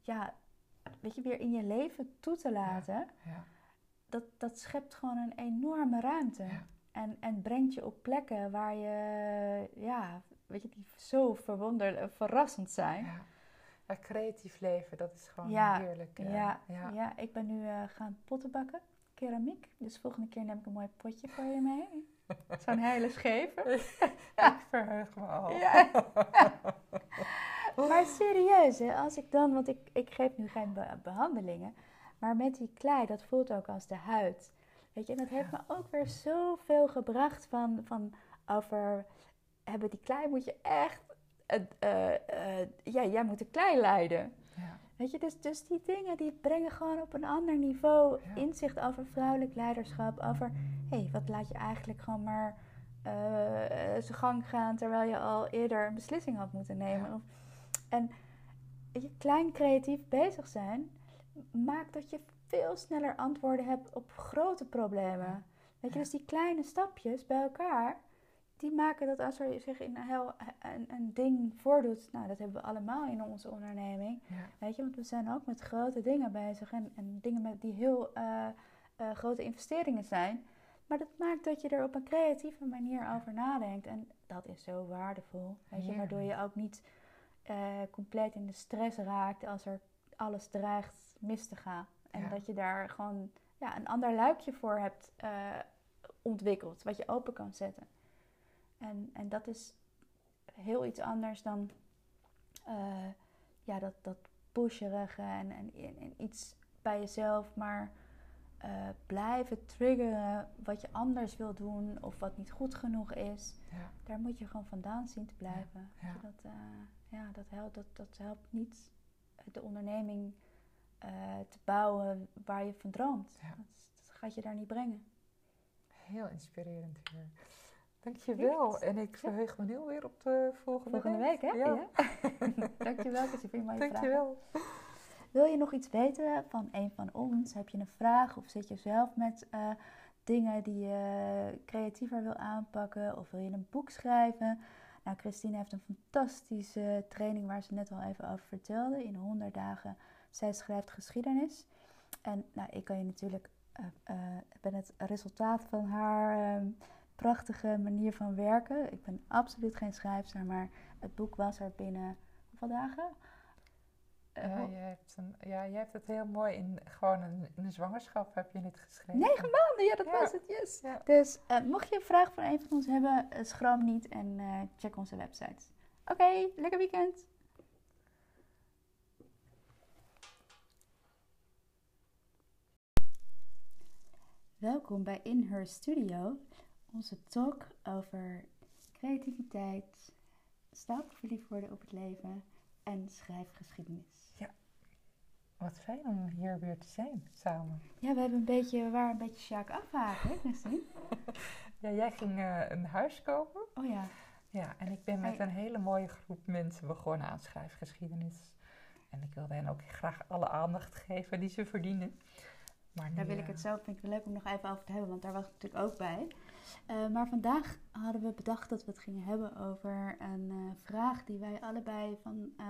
ja, weet je, weer in je leven toe te laten. Ja. Dat, dat schept gewoon een enorme ruimte. En, en brengt je op plekken waar je, ja, weet je, die zo verwonder, verrassend zijn. Ja. ja. creatief leven, dat is gewoon heerlijk. Uh, ja, ja. ja, ik ben nu uh, gaan potten bakken, keramiek. Dus volgende keer neem ik een mooi potje voor je mee. Zo'n hele scheve. ik verheug me al. Ja. maar serieus, hè, als ik dan, want ik, ik geef nu geen behandelingen, maar met die klei, dat voelt ook als de huid. Weet je, en dat heeft me ook weer zoveel gebracht van, van over hebben die klei moet je echt, uh, uh, ja, jij moet de klei leiden. Ja. Weet je, dus, dus die dingen die brengen gewoon op een ander niveau inzicht over vrouwelijk leiderschap. Over, hé, hey, wat laat je eigenlijk gewoon maar uh, zijn gang gaan terwijl je al eerder een beslissing had moeten nemen. Of, en je, klein creatief bezig zijn maakt dat je veel sneller antwoorden hebt op grote problemen. Weet je, dus die kleine stapjes bij elkaar, die maken dat als er zich in een, heel, een, een ding voordoet, nou dat hebben we allemaal in onze onderneming. Weet je, want we zijn ook met grote dingen bezig en, en dingen met, die heel uh, uh, grote investeringen zijn. Maar dat maakt dat je er op een creatieve manier over nadenkt. En dat is zo waardevol. Weet je, waardoor je ook niet uh, compleet in de stress raakt als er alles dreigt mis te gaan. En dat je daar gewoon ja, een ander luikje voor hebt ontwikkeld, wat je open kan zetten. En, en dat is heel iets anders dan uh, ja, dat, dat pusherige en, en, en, iets bij jezelf, maar uh, blijven triggeren wat je anders wil doen of wat niet goed genoeg is. Ja. Daar moet je gewoon vandaan zien te blijven. Ja. Dat, uh, ja, dat, helpt, dat, dat helpt niet de onderneming uh, te bouwen waar je van droomt. Ja. Dat, dat, gaat je daar niet brengen. Heel inspirerend weer. Dankjewel. En ik verheug me heel weer op de volgende, volgende week. hè? Ja. ja. Dankjewel, dat je weer mooie Dankjewel. Vragen. Wil je nog iets weten van een van ons? Heb je een vraag of zit je zelf met uh, dingen die je creatiever wil aanpakken? Of wil je een boek schrijven? Nou, Christine heeft een fantastische training waar ze net al even over vertelde. In 100 dagen zij schrijft geschiedenis. En nou, ik kan je natuurlijk, uh, uh, ben het resultaat van haar uh, prachtige manier van werken. Ik ben absoluut geen schrijfster, maar het boek was er binnen hoeveel dagen? Uh, je hebt een, ja, je hebt het heel mooi in gewoon een, in een zwangerschap heb je het geschreven. Negen maanden, ja, dat was het, yes. Ja. Dus uh, mocht je een vraag van een van ons hebben, uh, schroom niet en check onze website. Oké, okay, lekker weekend. Welkom bij In Her Studio, onze talk over creativiteit, stap verliefd worden op het leven en schrijfgeschiedenis. Ja, wat fijn om hier weer te zijn samen. Ja, we hebben een beetje, we waren een beetje Sjaak afhaken, hè, ja, jij ging uh, een huis kopen. Oh ja. Ja, en ik ben met een hele mooie groep mensen begonnen aan schrijfgeschiedenis. En ik wilde hen ook graag alle aandacht geven die ze verdienen. Maar daar wil ik het zo, vind ik leuk om nog even over te hebben, want daar was ik natuurlijk ook bij. Uh, maar vandaag hadden we bedacht dat we het gingen hebben over een uh, vraag die wij allebei van uh,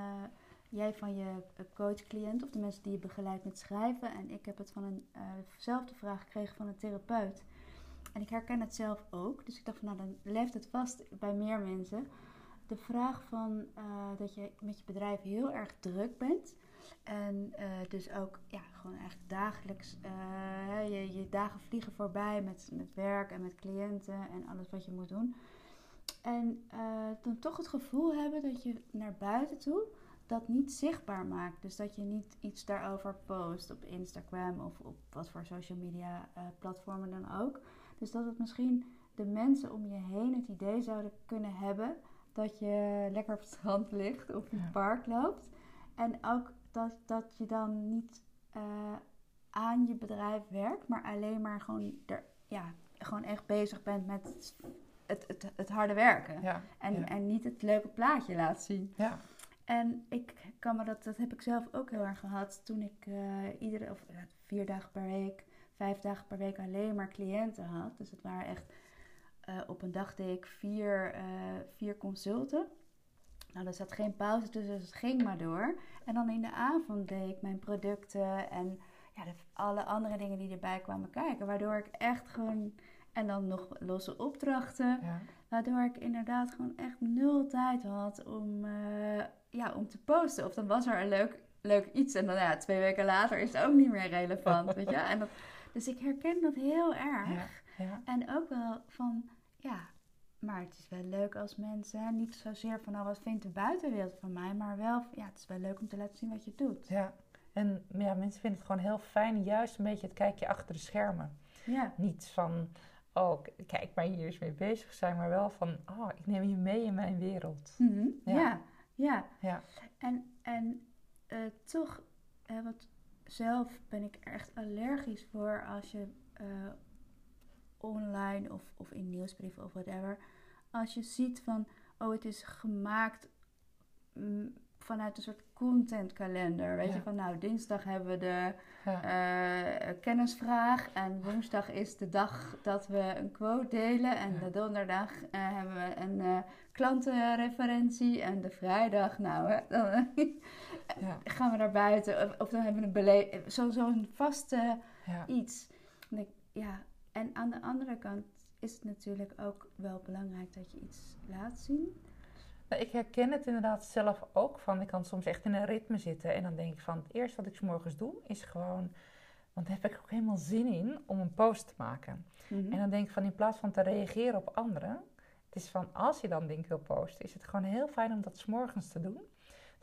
jij van je coach-cliënt of de mensen die je begeleidt met schrijven. En ik heb het van eenzelfde vraag gekregen van een therapeut. En ik herken het zelf ook. Dus ik dacht van nou dan leeft het vast bij meer mensen. De vraag van dat je met je bedrijf heel erg druk bent. En uh, dus ook ja, gewoon eigenlijk dagelijks, uh, je, je dagen vliegen voorbij met, met werk en met cliënten en alles wat je moet doen. En uh, dan toch het gevoel hebben dat je naar buiten toe dat niet zichtbaar maakt. Dus dat je niet iets daarover post op Instagram of op wat voor social media platformen dan ook. Dus dat het misschien de mensen om je heen het idee zouden kunnen hebben dat je lekker op het strand ligt of in het park loopt. En ook dat, dat je dan niet uh, aan je bedrijf werkt, maar alleen maar gewoon, er, ja, gewoon echt bezig bent met het, het, het, harde werken. Ja, en, en niet het leuke plaatje laat zien. Ja. En ik kan me dat, dat heb ik zelf ook heel erg gehad toen ik uh, iedere, of vier dagen per week, vijf dagen per week alleen maar cliënten had. Dus het waren echt, uh, op een dag deed ik vier, vier consulten. Nou, er zat geen pauze tussen, dus het ging maar door. En dan in de avond deed ik mijn producten en ja, de, alle andere dingen die erbij kwamen kijken. Waardoor ik echt gewoon. En dan nog losse opdrachten. Ja. Waardoor ik inderdaad gewoon echt nul tijd had om, uh, ja, om te posten. Of dan was er een leuk, leuk iets. En dan ja, twee weken later is het ook niet meer relevant. weet je? En dat, dus ik herken dat heel erg. Ja, en ook wel van, ja, maar het is wel leuk als mensen, niet zozeer van, oh, wat vindt de buitenwereld van mij, maar wel, ja, het is wel leuk om te laten zien wat je doet. Ja, en ja, mensen vinden het gewoon heel fijn, juist een beetje het kijkje achter de schermen. Ja. Niet van, oh, kijk maar hier eens mee bezig zijn, maar wel van, oh, ik neem je mee in mijn wereld. Mhm. ja. ja. ja, En, en uh, toch, uh, wat zelf ben ik er echt allergisch voor als je uh, online of, of in nieuwsbrieven of whatever, als je ziet van, oh, het is gemaakt mm, vanuit een soort contentkalender. Weet je, van nou, dinsdag hebben we de uh, kennisvraag. En woensdag is de dag dat we een quote delen. En de donderdag uh, hebben we een uh, klantenreferentie. En de vrijdag, nou, dan gaan we naar buiten. Of, of dan hebben we een bele zo'n zo vaste iets. En, ik, ja, en aan de andere kant is het natuurlijk ook wel belangrijk dat je iets laat zien. Nou, ik herken het inderdaad zelf ook van. Ik kan soms echt in een ritme zitten. En dan denk ik van het eerste wat ik s morgens doe is gewoon. Want daar heb ik ook helemaal zin in om een post te maken. Mhm. En dan denk ik van in plaats van te reageren op anderen. Het is van als je dan dingen wil posten, is het gewoon heel fijn om dat s morgens te doen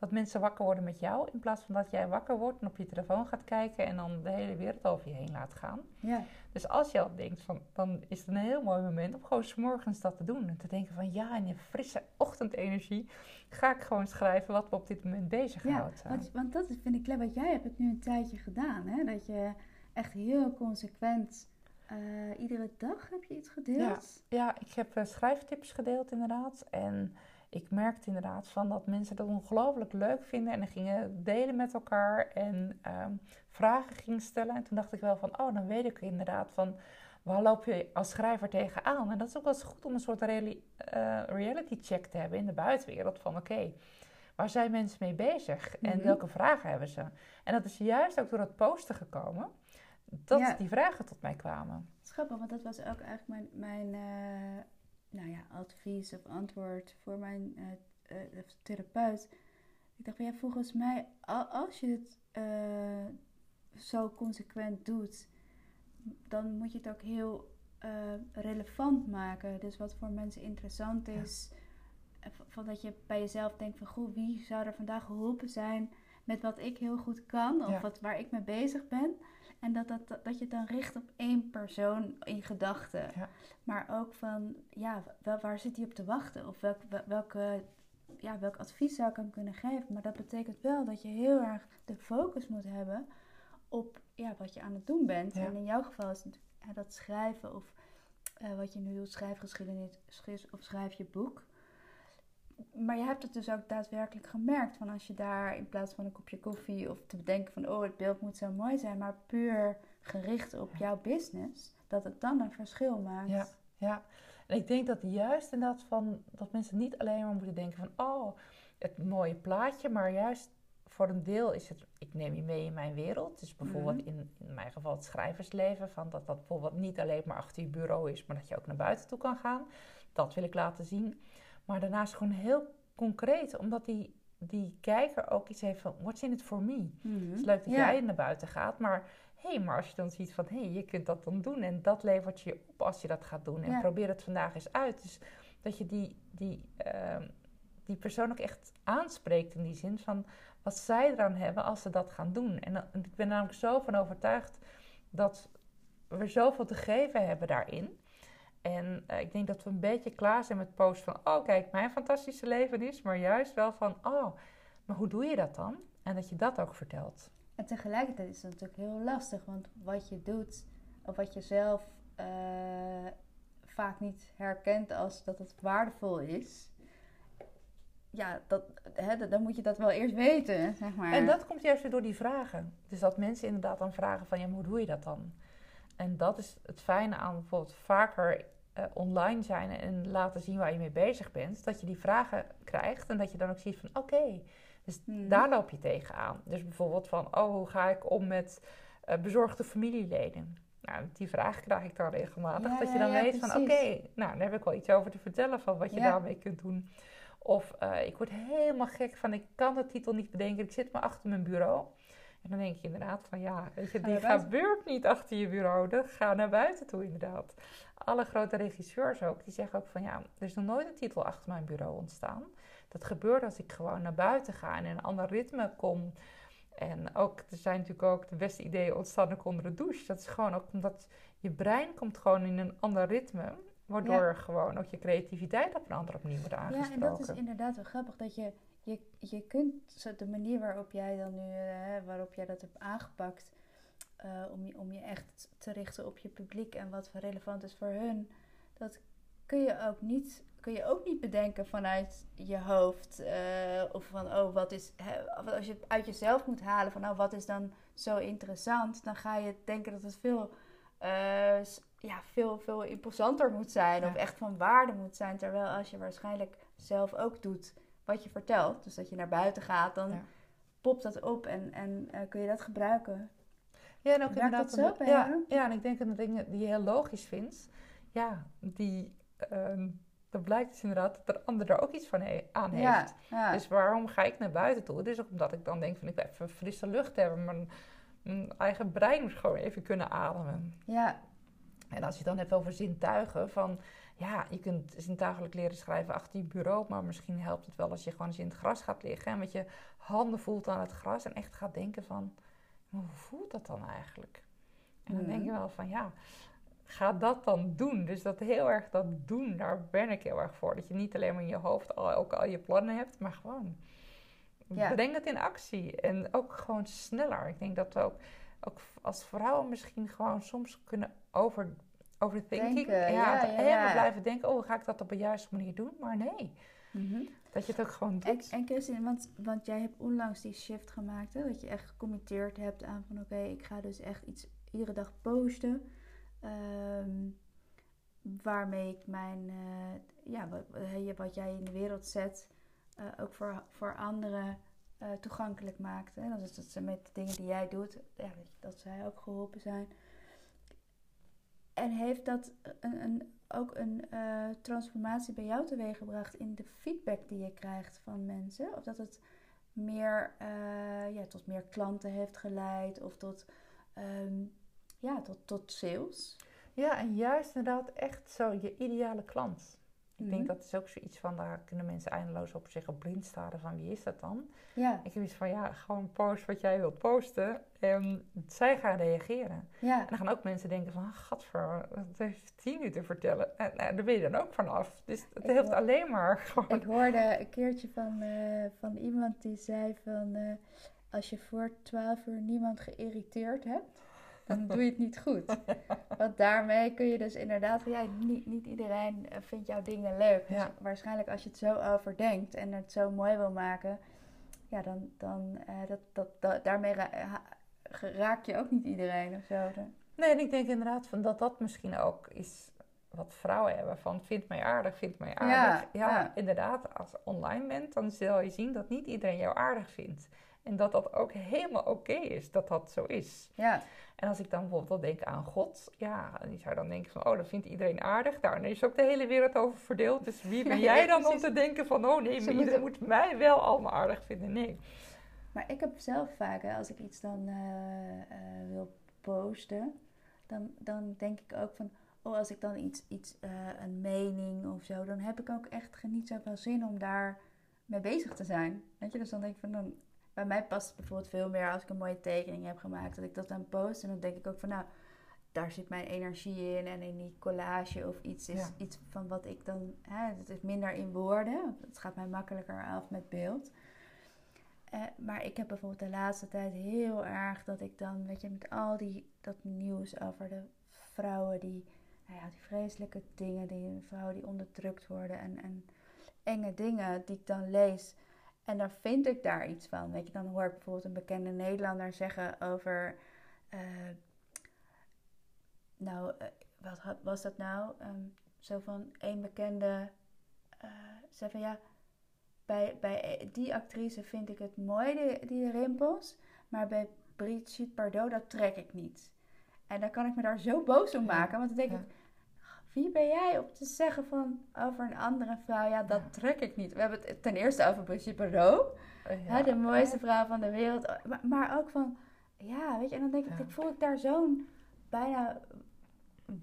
dat mensen wakker worden met jou. In plaats van dat jij wakker wordt en op je telefoon gaat kijken en dan de hele wereld over je heen laat gaan. Ja. Dus als je al denkt van, dan is het een heel mooi moment om gewoon s'morgens dat te doen. En te denken van ja, in je frisse ochtendenergie ga ik gewoon schrijven wat we op dit moment bezighoudt. Ja, want, want dat vind ik clever. Jij hebt het nu een tijdje gedaan. Hè? Dat je echt heel consequent uh, iedere dag heb je iets gedeeld? Ja, ja ik heb uh, schrijftips gedeeld inderdaad. En ik merkte inderdaad van dat mensen dat ongelooflijk leuk vinden en dan gingen delen met elkaar en um, vragen gingen stellen. En toen dacht ik wel van, oh, dan weet ik inderdaad van waar loop je als schrijver tegenaan? En dat is ook wel eens goed om een soort uh, reality check te hebben in de buitenwereld van, oké, waar zijn mensen mee bezig en mhm. welke vragen hebben ze? En dat is juist ook door het posten gekomen dat die vragen tot mij kwamen. Schappig, want dat was ook eigenlijk mijn, mijn uh nou ja, advies of antwoord voor mijn uh, uh, therapeut. Ik dacht van ja, volgens mij, als je het uh, zo consequent doet, dan moet je het ook heel relevant maken. Dus wat voor mensen interessant is. Van dat je bij jezelf denkt van goh, wie zou er vandaag geholpen zijn met wat ik heel goed kan of wat, waar ik mee bezig ben. En dat, dat, dat, je het dan richt op één persoon in gedachten. Ja. Maar ook van, ja, wel, waar zit hij op te wachten? Of welk, welke, ja, welk advies zou ik hem kunnen geven? Maar dat betekent wel dat je heel erg de focus moet hebben op ja, wat je aan het doen bent. En in jouw geval is het dat schrijven of uh, wat je nu doet, schrijfgeschiedenis of schrijf je boek maar je hebt het dus ook daadwerkelijk gemerkt. Van als je daar in plaats van een kopje koffie of te bedenken van oh het beeld moet zo mooi zijn, maar puur gericht op jouw business, dat het dan een verschil maakt. Ja, ja. En ik denk dat juist inderdaad van dat mensen niet alleen maar moeten denken van oh het mooie plaatje, maar juist voor een deel is het, ik neem je mee in mijn wereld. Dus bijvoorbeeld mhm. in, in mijn geval het schrijversleven, van dat dat bijvoorbeeld niet alleen maar achter je bureau is, maar dat je ook naar buiten toe kan gaan. Dat wil ik laten zien. Maar daarnaast gewoon heel concreet, omdat die, die kijker ook iets heeft van: what's in it for me? Mhm. Het is leuk dat jij naar buiten gaat, maar hé, hey, maar als je dan ziet van: hé, hey, je kunt dat dan doen en dat levert je op als je dat gaat doen. En probeer het vandaag eens uit. Dus dat je die, die, uh, die persoon ook echt aanspreekt in die zin van wat zij eraan hebben als ze dat gaan doen. En, dan- ik ben namelijk zo van overtuigd dat we zoveel te geven hebben daarin. En eh, ik denk dat we een beetje klaar zijn met posten van, oh kijk, mijn fantastische leven is, maar juist wel van, oh, maar hoe doe je dat dan? En dat je dat ook vertelt. En tegelijkertijd is het natuurlijk heel lastig, want wat je doet, of wat je zelf eh, vaak niet herkent als dat het waardevol is, ja, dat, hè, dan moet je dat wel eerst weten, zeg maar. En dat komt juist weer door die vragen. Dus dat mensen inderdaad dan vragen van, ja, maar hoe doe je dat dan? En dat is het fijne aan bijvoorbeeld vaker eh, online zijn en laten zien waar je mee bezig bent. Dat je die vragen krijgt en dat je dan ook ziet van, oké, dus Mhm. daar loop je tegenaan. Dus bijvoorbeeld van, oh, hoe ga ik om met eh, bezorgde familieleden? Nou, die vraag krijg ik dan regelmatig. Ja, dat je dan ja, weet van, oké, nou, daar heb ik wel iets over te vertellen van wat je daarmee kunt doen. Of eh, ik word helemaal gek van, ik kan de titel niet bedenken. Ik zit maar achter mijn bureau. En dan denk je inderdaad van, ja, weet je, die gebeurt niet achter je bureau. Dat ga naar buiten toe inderdaad. Alle grote regisseurs ook, die zeggen ook van, ja, er is nog nooit een titel achter mijn bureau ontstaan. Dat gebeurt als ik gewoon naar buiten ga en in een ander ritme kom. En ook, er zijn natuurlijk ook de beste ideeën ontstaan ook onder de douche. Dat is gewoon ook omdat je brein komt gewoon in een ander ritme. Waardoor gewoon ook je creativiteit op een andere manier wordt Ja, en dat is inderdaad wel grappig dat je, je, je kunt de manier waarop jij dan nu, eh, waarop jij dat hebt aangepakt, eh, om, je, om je echt te richten op je publiek en wat relevant is voor hun, dat kun je ook niet, kun je ook niet bedenken vanuit je hoofd. eh, of van, oh, wat is, hè, als je het uit jezelf moet halen van, nou, wat is dan zo interessant, dan ga je denken dat het veel s- ja, veel, veel imposanter moet zijn. Ja. Of echt van waarde moet zijn. Terwijl als je waarschijnlijk zelf ook doet wat je vertelt. Dus dat je naar buiten gaat, dan Ja. popt dat op en, en eh, kun je dat gebruiken. Ja, en ook Werkt inderdaad. dat zo ja, ja, en ik denk dat de dingen die je heel logisch vindt, ja, die, ehm dan blijkt dus inderdaad dat de ander er ook iets van he- aan heeft. Ja, ja. Dus waarom ga ik naar buiten toe? Dus ook omdat ik dan denk van ik wil even frisse lucht hebben. Mijn, mijn eigen brein moet gewoon even kunnen ademen. ja, En als je het dan hebt over zintuigen, van ja, je kunt zintuigelijk leren schrijven achter je bureau, maar misschien helpt het wel als je gewoon eens in het gras gaat liggen en met je handen voelt aan het gras en echt gaat denken van, hoe voelt dat dan eigenlijk? En dan denk je Mhm. wel van ja, ga dat dan doen. Dus dat heel erg dat doen, daar ben ik heel erg voor. Dat je niet alleen maar in je hoofd al, ook al je plannen hebt, maar gewoon Ja. breng het in actie. En ook gewoon sneller. Ik denk dat we ook, ook als vrouwen misschien gewoon soms kunnen over, overthinking. Denken, ja, ja, ja, en ja. we blijven denken, oh, ga ik dat op de juiste manier doen? Maar nee, Mhm. dat je het ook gewoon En, doet. en Kirsten, want, want jij hebt onlangs die shift gemaakt, hè? dat je echt gecommitteerd hebt aan van oké, ik ga dus echt iets iedere dag posten. ehm, waarmee ik mijn, eh, ja, wat, eh, wat jij in de wereld zet, eh, ook voor, voor anderen toegankelijk maakt. Hè? Dat is dat ze met de dingen die jij doet, ja, dat zij ook geholpen zijn. En heeft dat een, ook een eh, transformatie bij jou teweeggebracht in de feedback die je krijgt van mensen? Of dat het meer, eh, ja, tot meer klanten heeft geleid of tot, ehm, ja, tot, tot sales? Ja, en juist inderdaad echt zo je ideale klant. Ik denk Mhm. dat is ook zoiets van, daar kunnen mensen eindeloos op zich op blind staren van wie is dat dan? Ja, Ik heb iets van, ja, gewoon post wat jij wilt posten. En zij gaan reageren. ja, En dan gaan ook mensen denken van, gadver, wat heeft die nu te vertellen? En nou, daar ben je dan ook vanaf. Dus het helpt hoor- alleen maar gewoon. Ik hoorde een keertje van, eh, van iemand die zei van... eh, als je voor 12 uur niemand geïrriteerd hebt, dan doe je het niet goed. Want daarmee kun je dus inderdaad... Ja, niet, niet iedereen eh, vindt jouw dingen leuk. Dus Ja. waarschijnlijk als je het zo overdenkt en het zo mooi wil maken... Ja, dan, dan eh, dat, dat, dat, daarmee ra- raak je ook niet iedereen of zo. Nee, en ik denk inderdaad van dat dat misschien ook is wat vrouwen hebben. Van, vind mij aardig, vind mij aardig. Ja, ja. inderdaad, als je online bent, dan zul je zien dat niet iedereen jou aardig vindt. En dat dat ook helemaal oké is, dat dat zo is. Ja, En als ik dan bijvoorbeeld denk aan God, ja, die zou dan denken van, oh, dat vindt iedereen aardig. Daar dan is ook de hele wereld over verdeeld. Dus wie ben jij dan om te denken van, oh nee, maar iedereen moet mij wel allemaal aardig vinden? Nee. Maar ik heb zelf vaak, hè, als ik iets dan eh, eh, wil posten, dan, dan denk ik ook van, oh, als ik dan iets, iets eh, een mening of zo, dan heb ik ook echt niet zoveel zin om daar mee bezig te zijn. Weet je, dus dan denk ik van dan, bij mij past het bijvoorbeeld veel meer als ik een mooie tekening heb gemaakt, dat ik dat dan post en dan denk ik ook van nou, daar zit mijn energie in en in die collage of iets is iets van wat ik dan, hè, het is minder in woorden, het gaat mij makkelijker af met beeld. Eh, maar ik heb bijvoorbeeld de laatste tijd heel erg dat ik dan, weet je, met al die, dat nieuws over de vrouwen die, nou ja, die vreselijke dingen, die vrouwen die onderdrukt worden en, en enge dingen die ik dan lees. En dan vind ik daar iets van. Weet je, dan hoor ik bijvoorbeeld een bekende Nederlander zeggen over. Uh, nou, uh, wat was dat nou? Um, zo van één bekende. Uh, zei van ja. Bij, bij die actrice vind ik het mooi, die, die rimpels. Maar bij Brigitte Bardot, dat trek ik niet. En dan kan ik me daar zo boos om maken. Want dan denk ik wie ben jij om te zeggen van over een andere vrouw, ja, dat trek ik niet. We hebben het ten eerste over Brigitte Bardot, ja. de mooiste vrouw van de wereld. Maar, maar, ook van, ja, weet je, en dan denk ik, ik voel ik daar zo'n bijna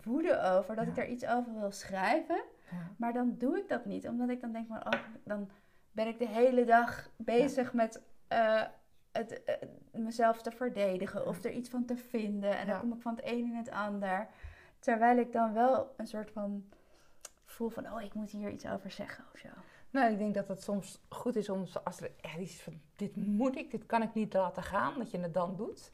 woede over, dat ik daar iets over wil schrijven. Maar dan doe ik dat niet, omdat ik dan denk van, oh, dan ben ik de hele dag bezig met uh, het, uh, mezelf te verdedigen of er iets van te vinden. En dan kom ik van het een in het ander. Terwijl ik dan wel een soort van voel van, oh, ik moet hier iets over zeggen of zo. Nou, ik denk dat het soms goed is om, als er echt iets van, dit moet ik, dit kan ik niet laten gaan, dat je het dan doet.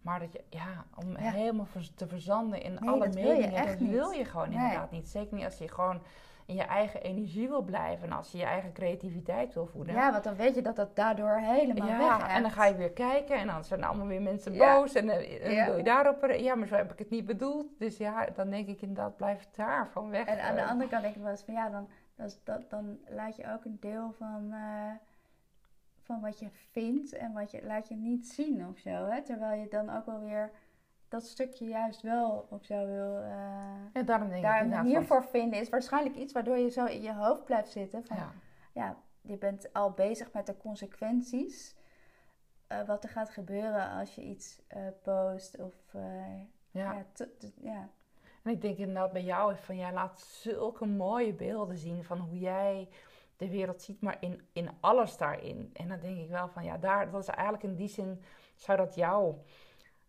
Maar dat je, ja, om helemaal te verzanden in alle meningen, dat wil je gewoon inderdaad niet. Zeker niet als je gewoon in je eigen energie wil blijven. En als je je eigen creativiteit wil voeden. Ja, want dan weet je dat dat daardoor helemaal ja, weg en dan ga je weer kijken en dan zijn allemaal weer mensen boos. En, dan wil je daarop... Ja, maar zo heb ik het niet bedoeld. Dus ja, dan denk ik inderdaad, blijf daarvan weg. En aan de andere kant denk ik wel eens van ja, dan, dat, dan laat je ook een deel van... Uh, van wat je vindt en wat je laat je niet zien of zo. Hè? Terwijl je dan ook wel weer dat stukje juist wel of zo wil. Uh, ja, daarom denk daar een manier voor vinden is waarschijnlijk iets waardoor je zo in je hoofd blijft zitten. Van, ja. ja je bent al bezig met de consequenties. Uh, wat er gaat gebeuren als je iets uh, post of ja. Ja, ja. En ik denk inderdaad bij jou van jij laat zulke mooie beelden zien van hoe jij de wereld ziet, maar in, in alles daarin. En dan denk ik wel van ja, daar, dat is eigenlijk in die zin zou dat jouw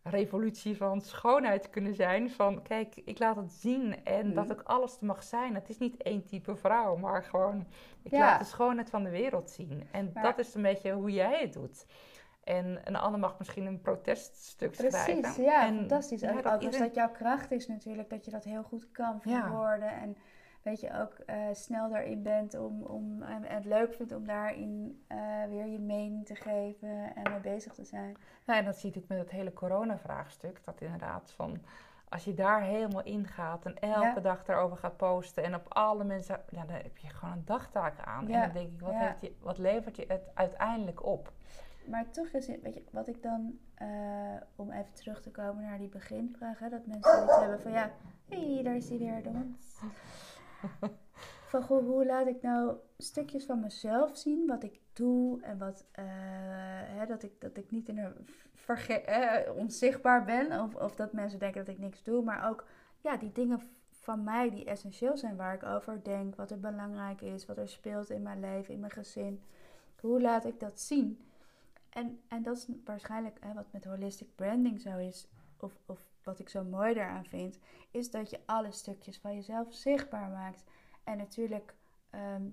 revolutie van schoonheid kunnen zijn. Van kijk, ik laat het zien en mhm. dat ook alles mag zijn. Het is niet één type vrouw, maar gewoon ik laat de schoonheid van de wereld zien. En dat is een beetje hoe jij het doet. En een ander mag misschien een proteststuk schrijven. Precies, ja, en, fantastisch. Ja, dat, iedereen... dat jouw kracht is natuurlijk, dat je dat heel goed kan verwoorden. En weet je ook uh, snel daarin bent om, om en het leuk vindt om daarin uh, weer je mening te geven en mee bezig te zijn. Nou, en dat zie ik met het hele corona-vraagstuk. Dat inderdaad van als je daar helemaal in gaat en elke dag daarover gaat posten en op alle mensen, ja, dan heb je gewoon een dagtaak aan. En dan denk ik, wat, heeft je, wat levert je het uiteindelijk op? Maar toch is het, weet je, wat ik dan, uh, om even terug te komen naar die beginvraag, hè, dat mensen iets hebben van ja, hé, hey, daar is hij weer, de van goh, hoe laat ik nou stukjes van mezelf zien, wat ik doe en wat, uh, hè, dat, ik, dat ik niet in een eh, onzichtbaar ben of, of dat mensen denken dat ik niks doe, maar ook ja, die dingen van mij die essentieel zijn waar ik over denk, wat er belangrijk is, wat er speelt in mijn leven, in mijn gezin. Hoe laat ik dat zien? En, en dat is waarschijnlijk hè, wat met holistic branding zo is, of, of wat ik zo mooi daaraan vind, is dat je alle stukjes van jezelf zichtbaar maakt. En natuurlijk ehm,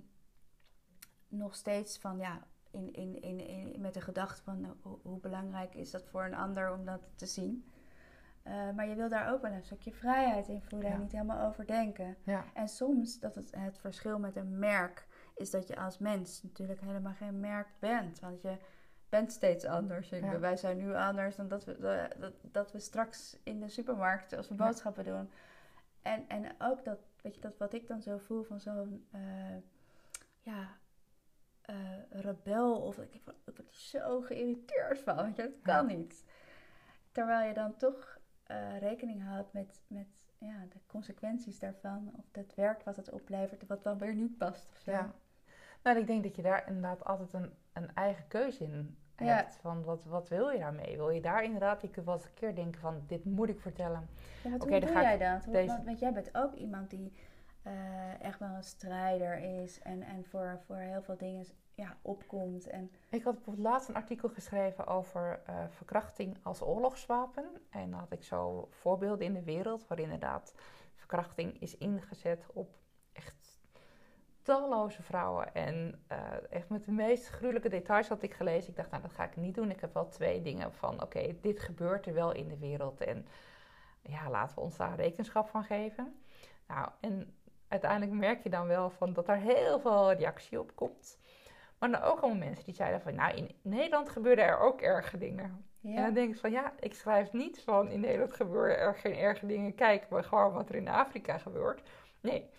nog steeds van ja, in, in, in, in, met de gedachte van nou, hoe, hoe, belangrijk is dat voor een ander om dat te zien. Uh, maar je wil daar ook wel een stukje vrijheid in voelen en niet helemaal overdenken. Ja. En soms, dat het, het verschil met een merk is dat je als mens natuurlijk helemaal geen merk bent. Want je, bent steeds anders. Wij zijn nu anders dan dat we, dat, dat we straks in de supermarkt als we boodschappen doen. En, en ook dat, weet je, dat wat ik dan zo voel van zo'n uh, ja, uh, rebel. Of ik, ik word zo geïrriteerd van. Want je, dat kan niet. Terwijl je dan toch uh, rekening houdt met, met ja, de consequenties daarvan. Of het werk wat het oplevert, wat dan weer niet past. Of zo. Ja. Nou, ik denk dat je daar inderdaad altijd een, een eigen keuze in hebt. Van wat, wat wil je daarmee? Wil je daar inderdaad, je kunt wel eens een keer denken van dit moet ik vertellen. Ja, hoe doe jij dat? Deze... Want, jij bent ook iemand die uh, echt wel een strijder is en, en voor, voor heel veel dingen ja, opkomt. En... Ik had bijvoorbeeld laatst een artikel geschreven over uh, verkrachting als oorlogswapen. En dan had ik zo voorbeelden in de wereld waar inderdaad verkrachting is ingezet op echt talloze vrouwen. En uh, echt met de meest gruwelijke details had ik gelezen. Ik dacht, nou dat ga ik niet doen. Ik heb wel twee dingen van, oké, dit gebeurt er wel in de wereld. En ja, laten we ons daar rekenschap van geven. Nou, en uiteindelijk merk je dan wel van dat er heel veel reactie op komt. Maar dan ook allemaal mensen die zeiden van, nou, in Nederland gebeuren er ook erge dingen. En dan denk ik van, ja, ik schrijf niet van, in Nederland gebeuren er geen erge dingen. Kijk maar gewoon wat er in Afrika gebeurt. Nee,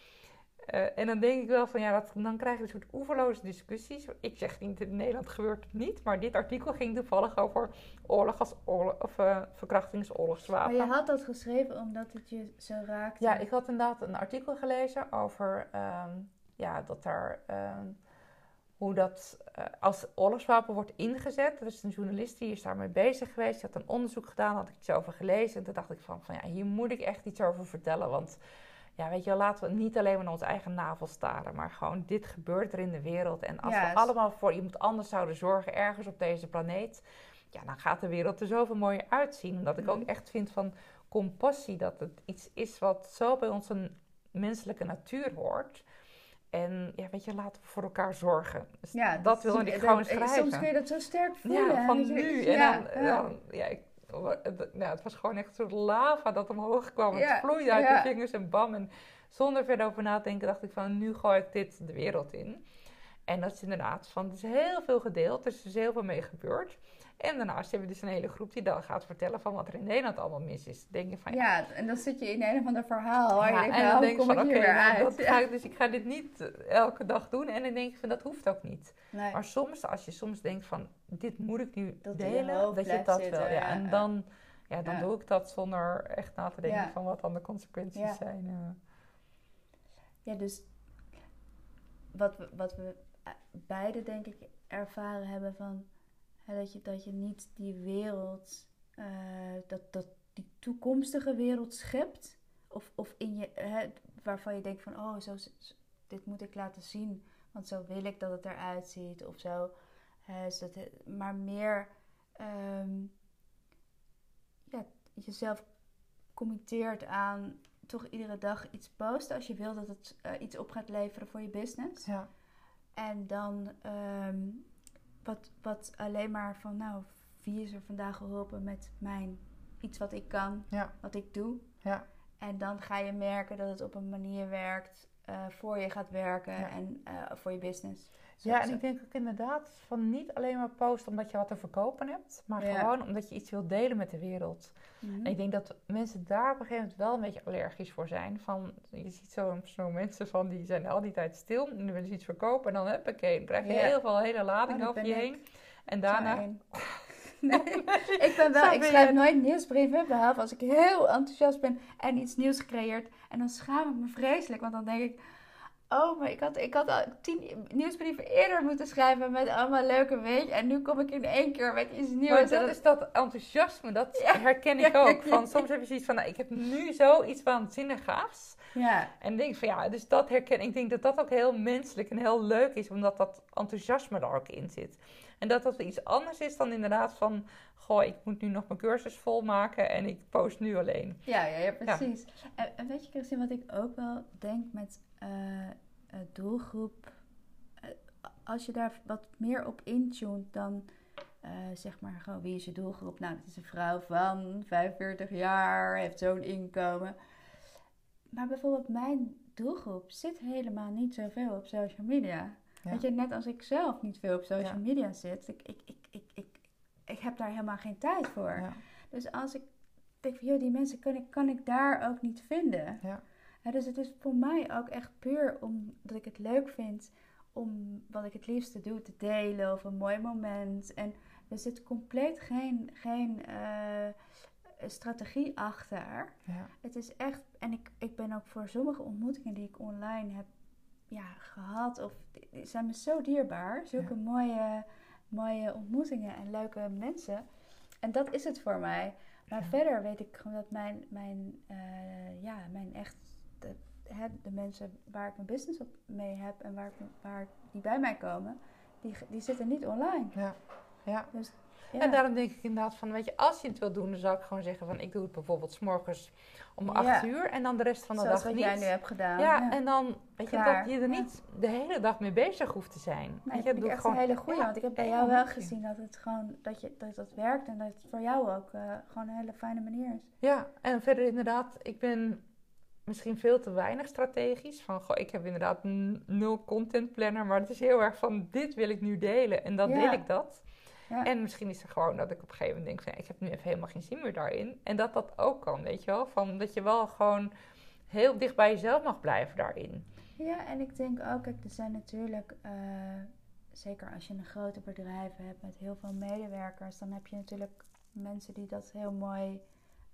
uh, en dan denk ik wel van ja, dat, dan krijg je een soort oeverloze discussies. Ik zeg niet, in Nederland gebeurt het niet, maar dit artikel ging toevallig over oorlog als oorlog, of uh, verkrachtingsoorlogswapen. Maar je had dat geschreven omdat het je zo raakte? Ja, ik had inderdaad een artikel gelezen over um, ja, dat er. Um, hoe dat uh, als oorlogswapen wordt ingezet. Er is een journalist die is daarmee bezig geweest. Die had een onderzoek gedaan, had ik iets over gelezen. En toen dacht ik van, van ja, hier moet ik echt iets over vertellen. Want ja, weet je laten we niet alleen maar naar onze eigen navel staren, maar gewoon dit gebeurt er in de wereld. En als we allemaal voor iemand anders zouden zorgen ergens op deze planeet, ja, dan gaat de wereld er zoveel mooier uitzien. Omdat ik ook mhm. echt vind van compassie, dat het iets is wat zo bij onze menselijke natuur hoort. En ja, weet je, laten we voor elkaar zorgen. Dus ja, dat, wil ik gewoon schrijven. Soms kun je dat zo sterk voelen. Ja, van nu. En dan, dan, ja, ik nou, het was gewoon echt een soort lava dat omhoog kwam. het vloeide uit ja. vingers en bam. En zonder verder over na te denken dacht ik van, nu gooi ik dit de wereld in. En dat is inderdaad van, er is heel veel gedeeld, er is dus heel veel mee gebeurd. En daarnaast hebben we dus een hele groep die dan gaat vertellen van wat er in Nederland allemaal mis is. Denk je van, ja, ja en dan zit je in een of ander verhaal. Ja, en dan denk je van, oké, nou, dus ik ga dit niet elke dag doen. En dan denk je van, dat hoeft ook niet. Nee. Maar soms, als je soms denkt van, dit moet ik nu delen, dat je dat wel. Ja, en dan, ja, dan doe ik dat zonder echt na te denken van wat dan de consequenties zijn. Ja, dus wat we, wat we beide denk ik ervaren hebben van dat, je, dat je niet die wereld, uh, dat, dat die toekomstige wereld schept. Of, of in je, hè, waarvan je denkt van, oh, zo, dit moet ik laten zien. Want zo wil ik dat het eruit ziet. Of zo. dat, maar meer um, ja, jezelf committeert aan toch iedere dag iets posten. Als je wil dat het uh, iets op gaat leveren voor je business. Ja. En dan um, wat, wat alleen maar van, nou, wie is er vandaag geholpen met mijn iets wat ik kan, wat ik doe. Ja. En dan ga je merken dat het op een manier werkt, uh, voor je gaat werken en uh, voor je business. Ja, en ik denk ook inderdaad van niet alleen maar posten omdat je wat te verkopen hebt, maar gewoon omdat je iets wilt delen met de wereld. Mhm. En ik denk dat mensen daar op een gegeven moment wel een beetje allergisch voor zijn. Van, je ziet zo, zo mensen van die zijn al die tijd stil en dan willen ze iets verkopen en dan huppakee, dan krijg je heel veel hele lading oh, over je heen. En daarna... Nee, ik ben wel, ik schrijf nooit nieuwsbrieven, behalve als ik heel enthousiast ben en iets nieuws gecreëerd. En dan schaam ik me vreselijk, want dan denk ik, Oh, maar ik had, ik had al tien nieuwsbrieven eerder moeten schrijven met allemaal leuke weetjes. En nu kom ik in één keer met iets nieuws. Maar dat, is dat enthousiasme, dat herken ik ook. Van, soms heb je zoiets van, nou, ik heb nu zoiets waanzinnig gaafs. Ja. En denk van, ja, dus dat herken ik. denk dat dat ook heel menselijk en heel leuk is, omdat dat enthousiasme er ook in zit. En dat dat iets anders is dan inderdaad van... Goh, ik moet nu nog mijn cursus volmaken en ik post nu alleen. Ja, ja, ja precies. En, en, weet je, Christine, wat ik ook wel denk met doelgroep... Uh, als je daar wat meer op intunt, dan... Uh, zeg maar gewoon, wie is je doelgroep? Nou, het is een vrouw van 45 jaar, heeft zo'n inkomen. Maar bijvoorbeeld mijn doelgroep zit helemaal niet zoveel op social media. Weet je, net als ik zelf niet veel op social media zit, ik, ik, ik, ik, ik, ik heb daar helemaal geen tijd voor. Dus als ik denk van, joh, die mensen kan ik, kan ik daar ook niet vinden. Ja. Dus het is voor mij ook echt puur omdat ik het leuk vind om wat ik het liefste doe te delen of een mooi moment. En er zit compleet geen, geen uh, strategie achter. Ja. Het is echt, en ik, ik ben ook voor sommige ontmoetingen die ik online heb ja, gehad. Of die zijn me zo dierbaar. Zulke mooie, mooie ontmoetingen en leuke mensen. En dat is het voor mij. Maar verder weet ik gewoon dat mijn, mijn, uh, ja, mijn echt, de, de mensen waar ik mijn business op mee heb en waar, waar die bij mij komen, die, die zitten niet online. Ja. Ja. Dus, ja. En daarom denk ik inderdaad van, weet je, als je het wil doen, dan zou ik gewoon zeggen van, ik doe het bijvoorbeeld s morgens om acht uur en dan de rest van de Zoals dag wat niet. jij nu hebt gedaan. Ja, en dan, weet je, Klaar. dat je er niet de hele dag mee bezig hoeft te zijn. Nee, dat vind ik echt gewoon- een hele goeie. Ja, want ik heb bij één jou wel gezien dat het gewoon dat, je, dat dat werkt en dat het voor jou ook eh, gewoon een hele fijne manier is. Ja, en verder inderdaad, ik ben misschien veel te weinig strategisch. Van, goh, ik heb inderdaad nul content planner, maar het is heel erg van, dit wil ik nu delen en dan Ja. deel ik dat. Ja. En misschien is het gewoon dat ik op een gegeven moment denk van, ja, ik heb nu even helemaal geen zin meer daarin. En dat dat ook kan, weet je wel. Van, dat je wel gewoon heel dicht bij jezelf mag blijven daarin. Ja, en ik denk ook, kijk, er zijn natuurlijk, eh, zeker als je een grote bedrijf hebt met heel veel medewerkers, dan heb je natuurlijk mensen die dat heel mooi,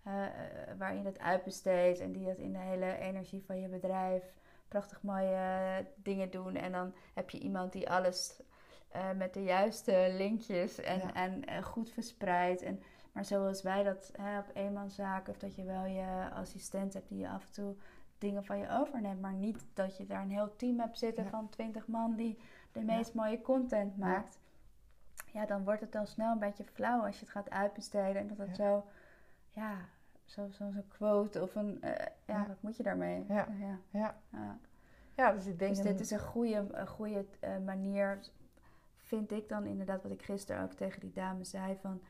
eh, eh, waar je dat uitbesteedt en die dat in de hele energie van je bedrijf prachtig mooie eh, dingen doen. En dan heb je iemand die alles eh, met de juiste linkjes en, Ja. en, goed verspreidt. En, maar zoals wij dat hè, op eenmanszaak, of dat je wel je assistent hebt die je af en toe dingen van je overneemt. Maar niet dat je daar een heel team hebt zitten Ja. van 20 man die de meest mooie content maakt. Ja. dan wordt het al snel een beetje flauw als je het gaat uitbesteden. En dat het zo, ja, zo- zo'n zo'n quote of een, eh, ja, Ja. wat moet je daarmee? Ja. ja. Ja, ja. ja dus ik denk... Dus een- dit is een goede, een goede eh, manier, vind ik dan inderdaad, wat ik gisteren ook tegen die dame zei, van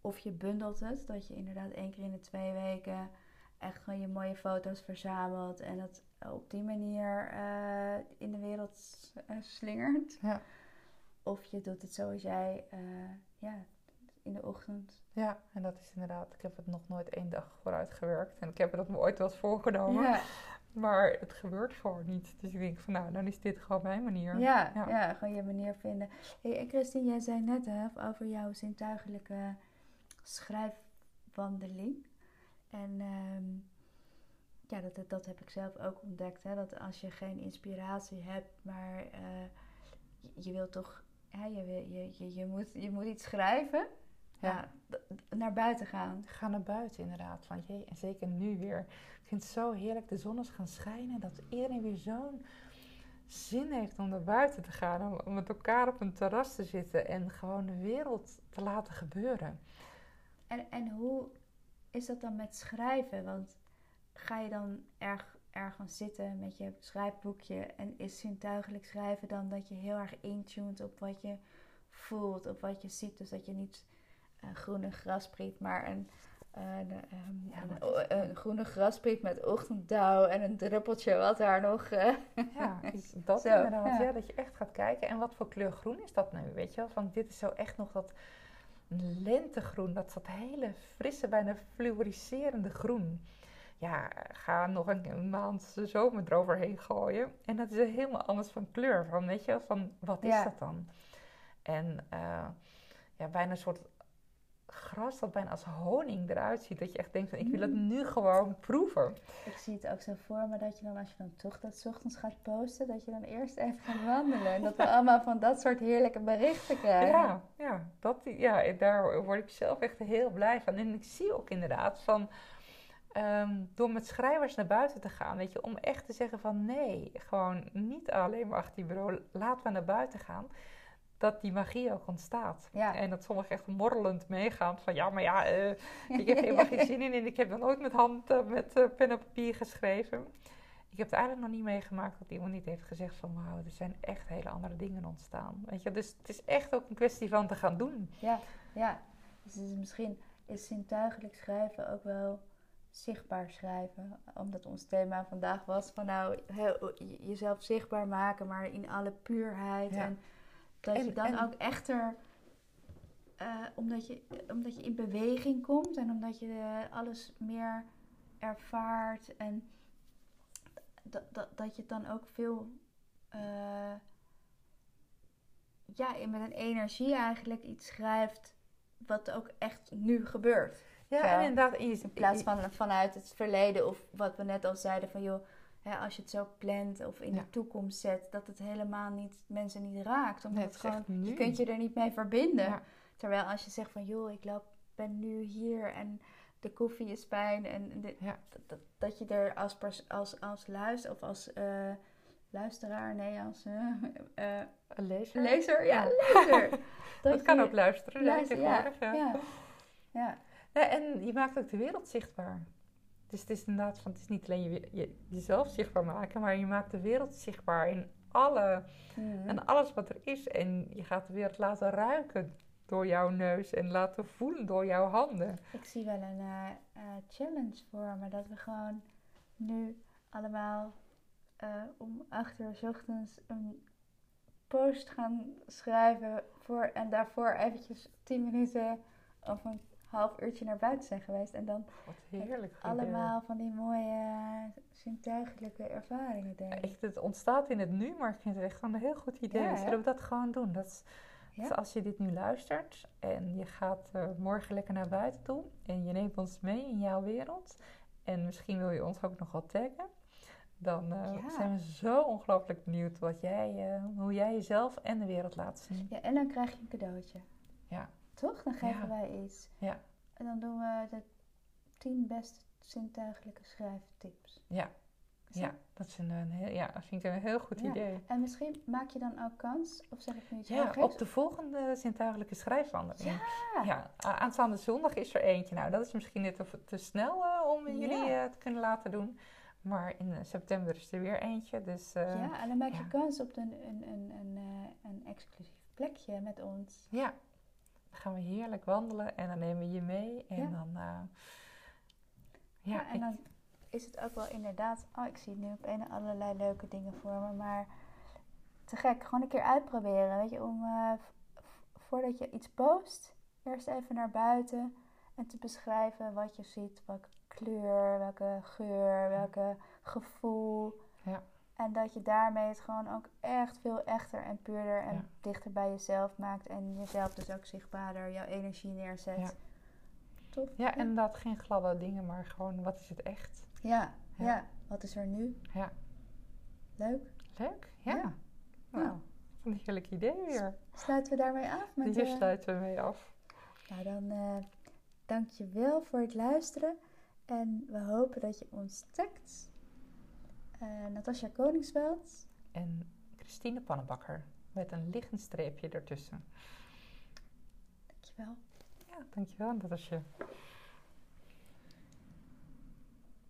of je bundelt het, dat je inderdaad één keer in de twee weken echt gewoon je mooie foto's verzamelt en dat op die manier eh, in de wereld slingert. Ja. Of je doet het zoals jij, ja, in de ochtend. Ja, en dat is inderdaad, ik heb het nog nooit één dag vooruit gewerkt. En ik heb het me ooit wel eens voorgenomen. Ja, Maar het gebeurt gewoon niet. Dus ik denk van nou, dan is dit gewoon mijn manier. ja, Ja. ja. gewoon je manier vinden. Hey, en Christine, jij zei net hè, over jouw zintuigelijke schrijfwandeling. En ehm, ja, dat, dat, dat heb ik zelf ook ontdekt. Hè, dat als je geen inspiratie hebt, maar eh, je, je wil toch, hè, je, wil, je, je, je, moet, je moet iets schrijven. Ja, naar buiten gaan. Ga naar buiten inderdaad. Want jee, en zeker nu weer. Ik vind het zo heerlijk. De zon is gaan schijnen. Dat iedereen weer zo'n zin heeft om naar buiten te gaan. Om, met elkaar op een terras te zitten. En gewoon de wereld te laten gebeuren. En, en hoe is dat dan met schrijven? Want ga je dan erg, ergens zitten met je schrijfboekje en is zintuigelijk schrijven dan dat je heel erg intuned op wat je voelt of wat je ziet? Dus dat je niet groene graspriet, maar een, een, ehm, Ja, een, groene graspriet met ochtenddauw en een druppeltje wat daar nog... eh, Ja, dat Zo, inderdaad. ja. Ja. dat je echt gaat kijken. En wat voor kleur groen is dat nu? Weet je wel? Van dit is zo echt nog dat lentegroen. Dat, dat hele frisse, bijna fluoriserende groen. Ja, ga nog een, maand zomer eroverheen gooien. En dat is helemaal anders van kleur. Van, weet je wel? Van wat is Ja. dat dan? En eh, ja, bijna een soort gras dat bijna als honing eruit ziet. Dat je echt denkt van ik wil het nu gewoon proeven. Ik zie het ook zo voor me dat je dan, als je dan toch dat ochtends gaat posten, dat je dan eerst even gaat wandelen. En dat we allemaal van dat soort heerlijke berichten krijgen. Ja, ja, dat, ja, daar word ik zelf echt heel blij van. En ik zie ook inderdaad van, ehm, door met schrijvers naar buiten te gaan, weet je, om echt te zeggen van nee, gewoon niet alleen maar achter die bureau, laten we naar buiten gaan. Dat die magie ook ontstaat. Ja. En dat sommigen echt morrelend meegaan van ja, maar ja, eh, ik heb helemaal geen zin in en ik heb nog nooit met hand, eh, met eh, pen en papier geschreven. Ik heb het eigenlijk nog niet meegemaakt dat iemand niet heeft gezegd van wauw, er zijn echt hele andere dingen ontstaan. Weet je, dus het is echt ook een kwestie van te gaan doen. Ja, ja. Dus is misschien is zintuigelijk schrijven ook wel zichtbaar schrijven. Omdat ons thema vandaag was van nou, jezelf zichtbaar maken, maar in alle puurheid. Ja. En dat En- je dan en- ook echter, eh, omdat, je, omdat je in beweging komt en omdat je eh, alles meer ervaart. En dat, dat, dat je dan ook veel... eh, ja, met een energie eigenlijk iets schrijft wat ook echt nu gebeurt. Ja, Ja. en inderdaad, In plaats van vanuit het verleden of wat we net al zeiden van joh, hè, als je het zo plant of in Ja. de toekomst zet, dat het helemaal niet mensen niet raakt. Omdat Nee, het gewoon, je kunt je er niet mee verbinden. Ja. Terwijl als je zegt van joh, ik loop, ben nu hier en de koffie is fijn en de- Ja. dat, dat, je er als, pers- als, als luister of als eh, luisteraar, nee, als eh, eh, Een lezer? lezer. Ja, lezer. Dat, kan je- ook luisteren, ja. Ja. Ja, en je maakt ook de wereld zichtbaar. Dus het is inderdaad van, het is niet alleen je, je- jezelf zichtbaar maken, maar je maakt de wereld zichtbaar in alle, Mhm. en alles wat er is. En je gaat de wereld laten ruiken door jouw neus en laten voelen door jouw handen. Ik zie wel een eh, eh, challenge voor me. Dat we gewoon nu allemaal eh, om acht uur 's ochtends een post gaan schrijven. Voor, en daarvoor eventjes tien minuten of een half uurtje naar buiten zijn geweest. En dan Wat heerlijk. allemaal van die mooie zintuigelijke ervaringen delen. Echt, het ontstaat in het nu, maar ik vind het echt een heel goed idee. Ja? Zullen we dat gewoon doen? Dat is, Ja. dus als je dit nu luistert en je gaat eh, morgen lekker naar buiten toe en je neemt ons mee in jouw wereld en misschien wil je ons ook nog wel taggen, dan eh, Ja. zijn we zo ongelooflijk benieuwd wat jij, eh, hoe jij jezelf en de wereld laat zien. Ja, en dan krijg je een cadeautje. Ja. Toch? Dan geven Ja. wij iets. Ja. En dan doen we de tien beste zintuigelijke schrijftips. Ja. Ja, dat, is een, een heel, ja, dat vind ik een heel goed Ja. idee. En misschien maak je dan ook kans, of zeg ik nu iets Ja, op de volgende zintuigelijke schrijfwandeling. Ja. Ja, aanstaande zondag is er eentje. Nou, dat is misschien net te, te snel eh, om Ja. jullie eh, te kunnen laten doen. Maar in eh, september is er weer eentje. Dus ja. ja, en dan maak je ja. kans op een, een, een, een, een exclusief plekje met ons. Dan gaan we heerlijk wandelen en dan nemen we je mee. En Ja. dan, eh, Ja, ja, en ik- dan is het ook wel inderdaad... Oh, ik zie nu op een allerlei leuke dingen voor me, maar... Te gek, gewoon een keer uitproberen, weet je, om... eh, voordat je iets post, eerst even naar buiten... en te beschrijven wat je ziet, welke kleur, welke geur, welke gevoel... Ja. En dat je daarmee het gewoon ook echt veel echter en puurder en Ja. dichter bij jezelf maakt. En jezelf dus ook zichtbaarder, jouw energie neerzet. Ja. Tof. ja, en dat geen gladde dingen, maar gewoon wat is het echt. Ja, ja. Ja. Wat is er nu? Ja. Leuk. Leuk, ja. Ja. Nou, een heerlijk idee weer. Sluiten we daarmee af? Met, Hier eh, sluiten we mee af. Nou, dan eh dank je wel voor het luisteren. En we hopen dat je ons tagt. Eh Natasja Koningsveld. En Christine Pannenbakker met een liggend streepje ertussen. Dankjewel. Ja, dankjewel. Je.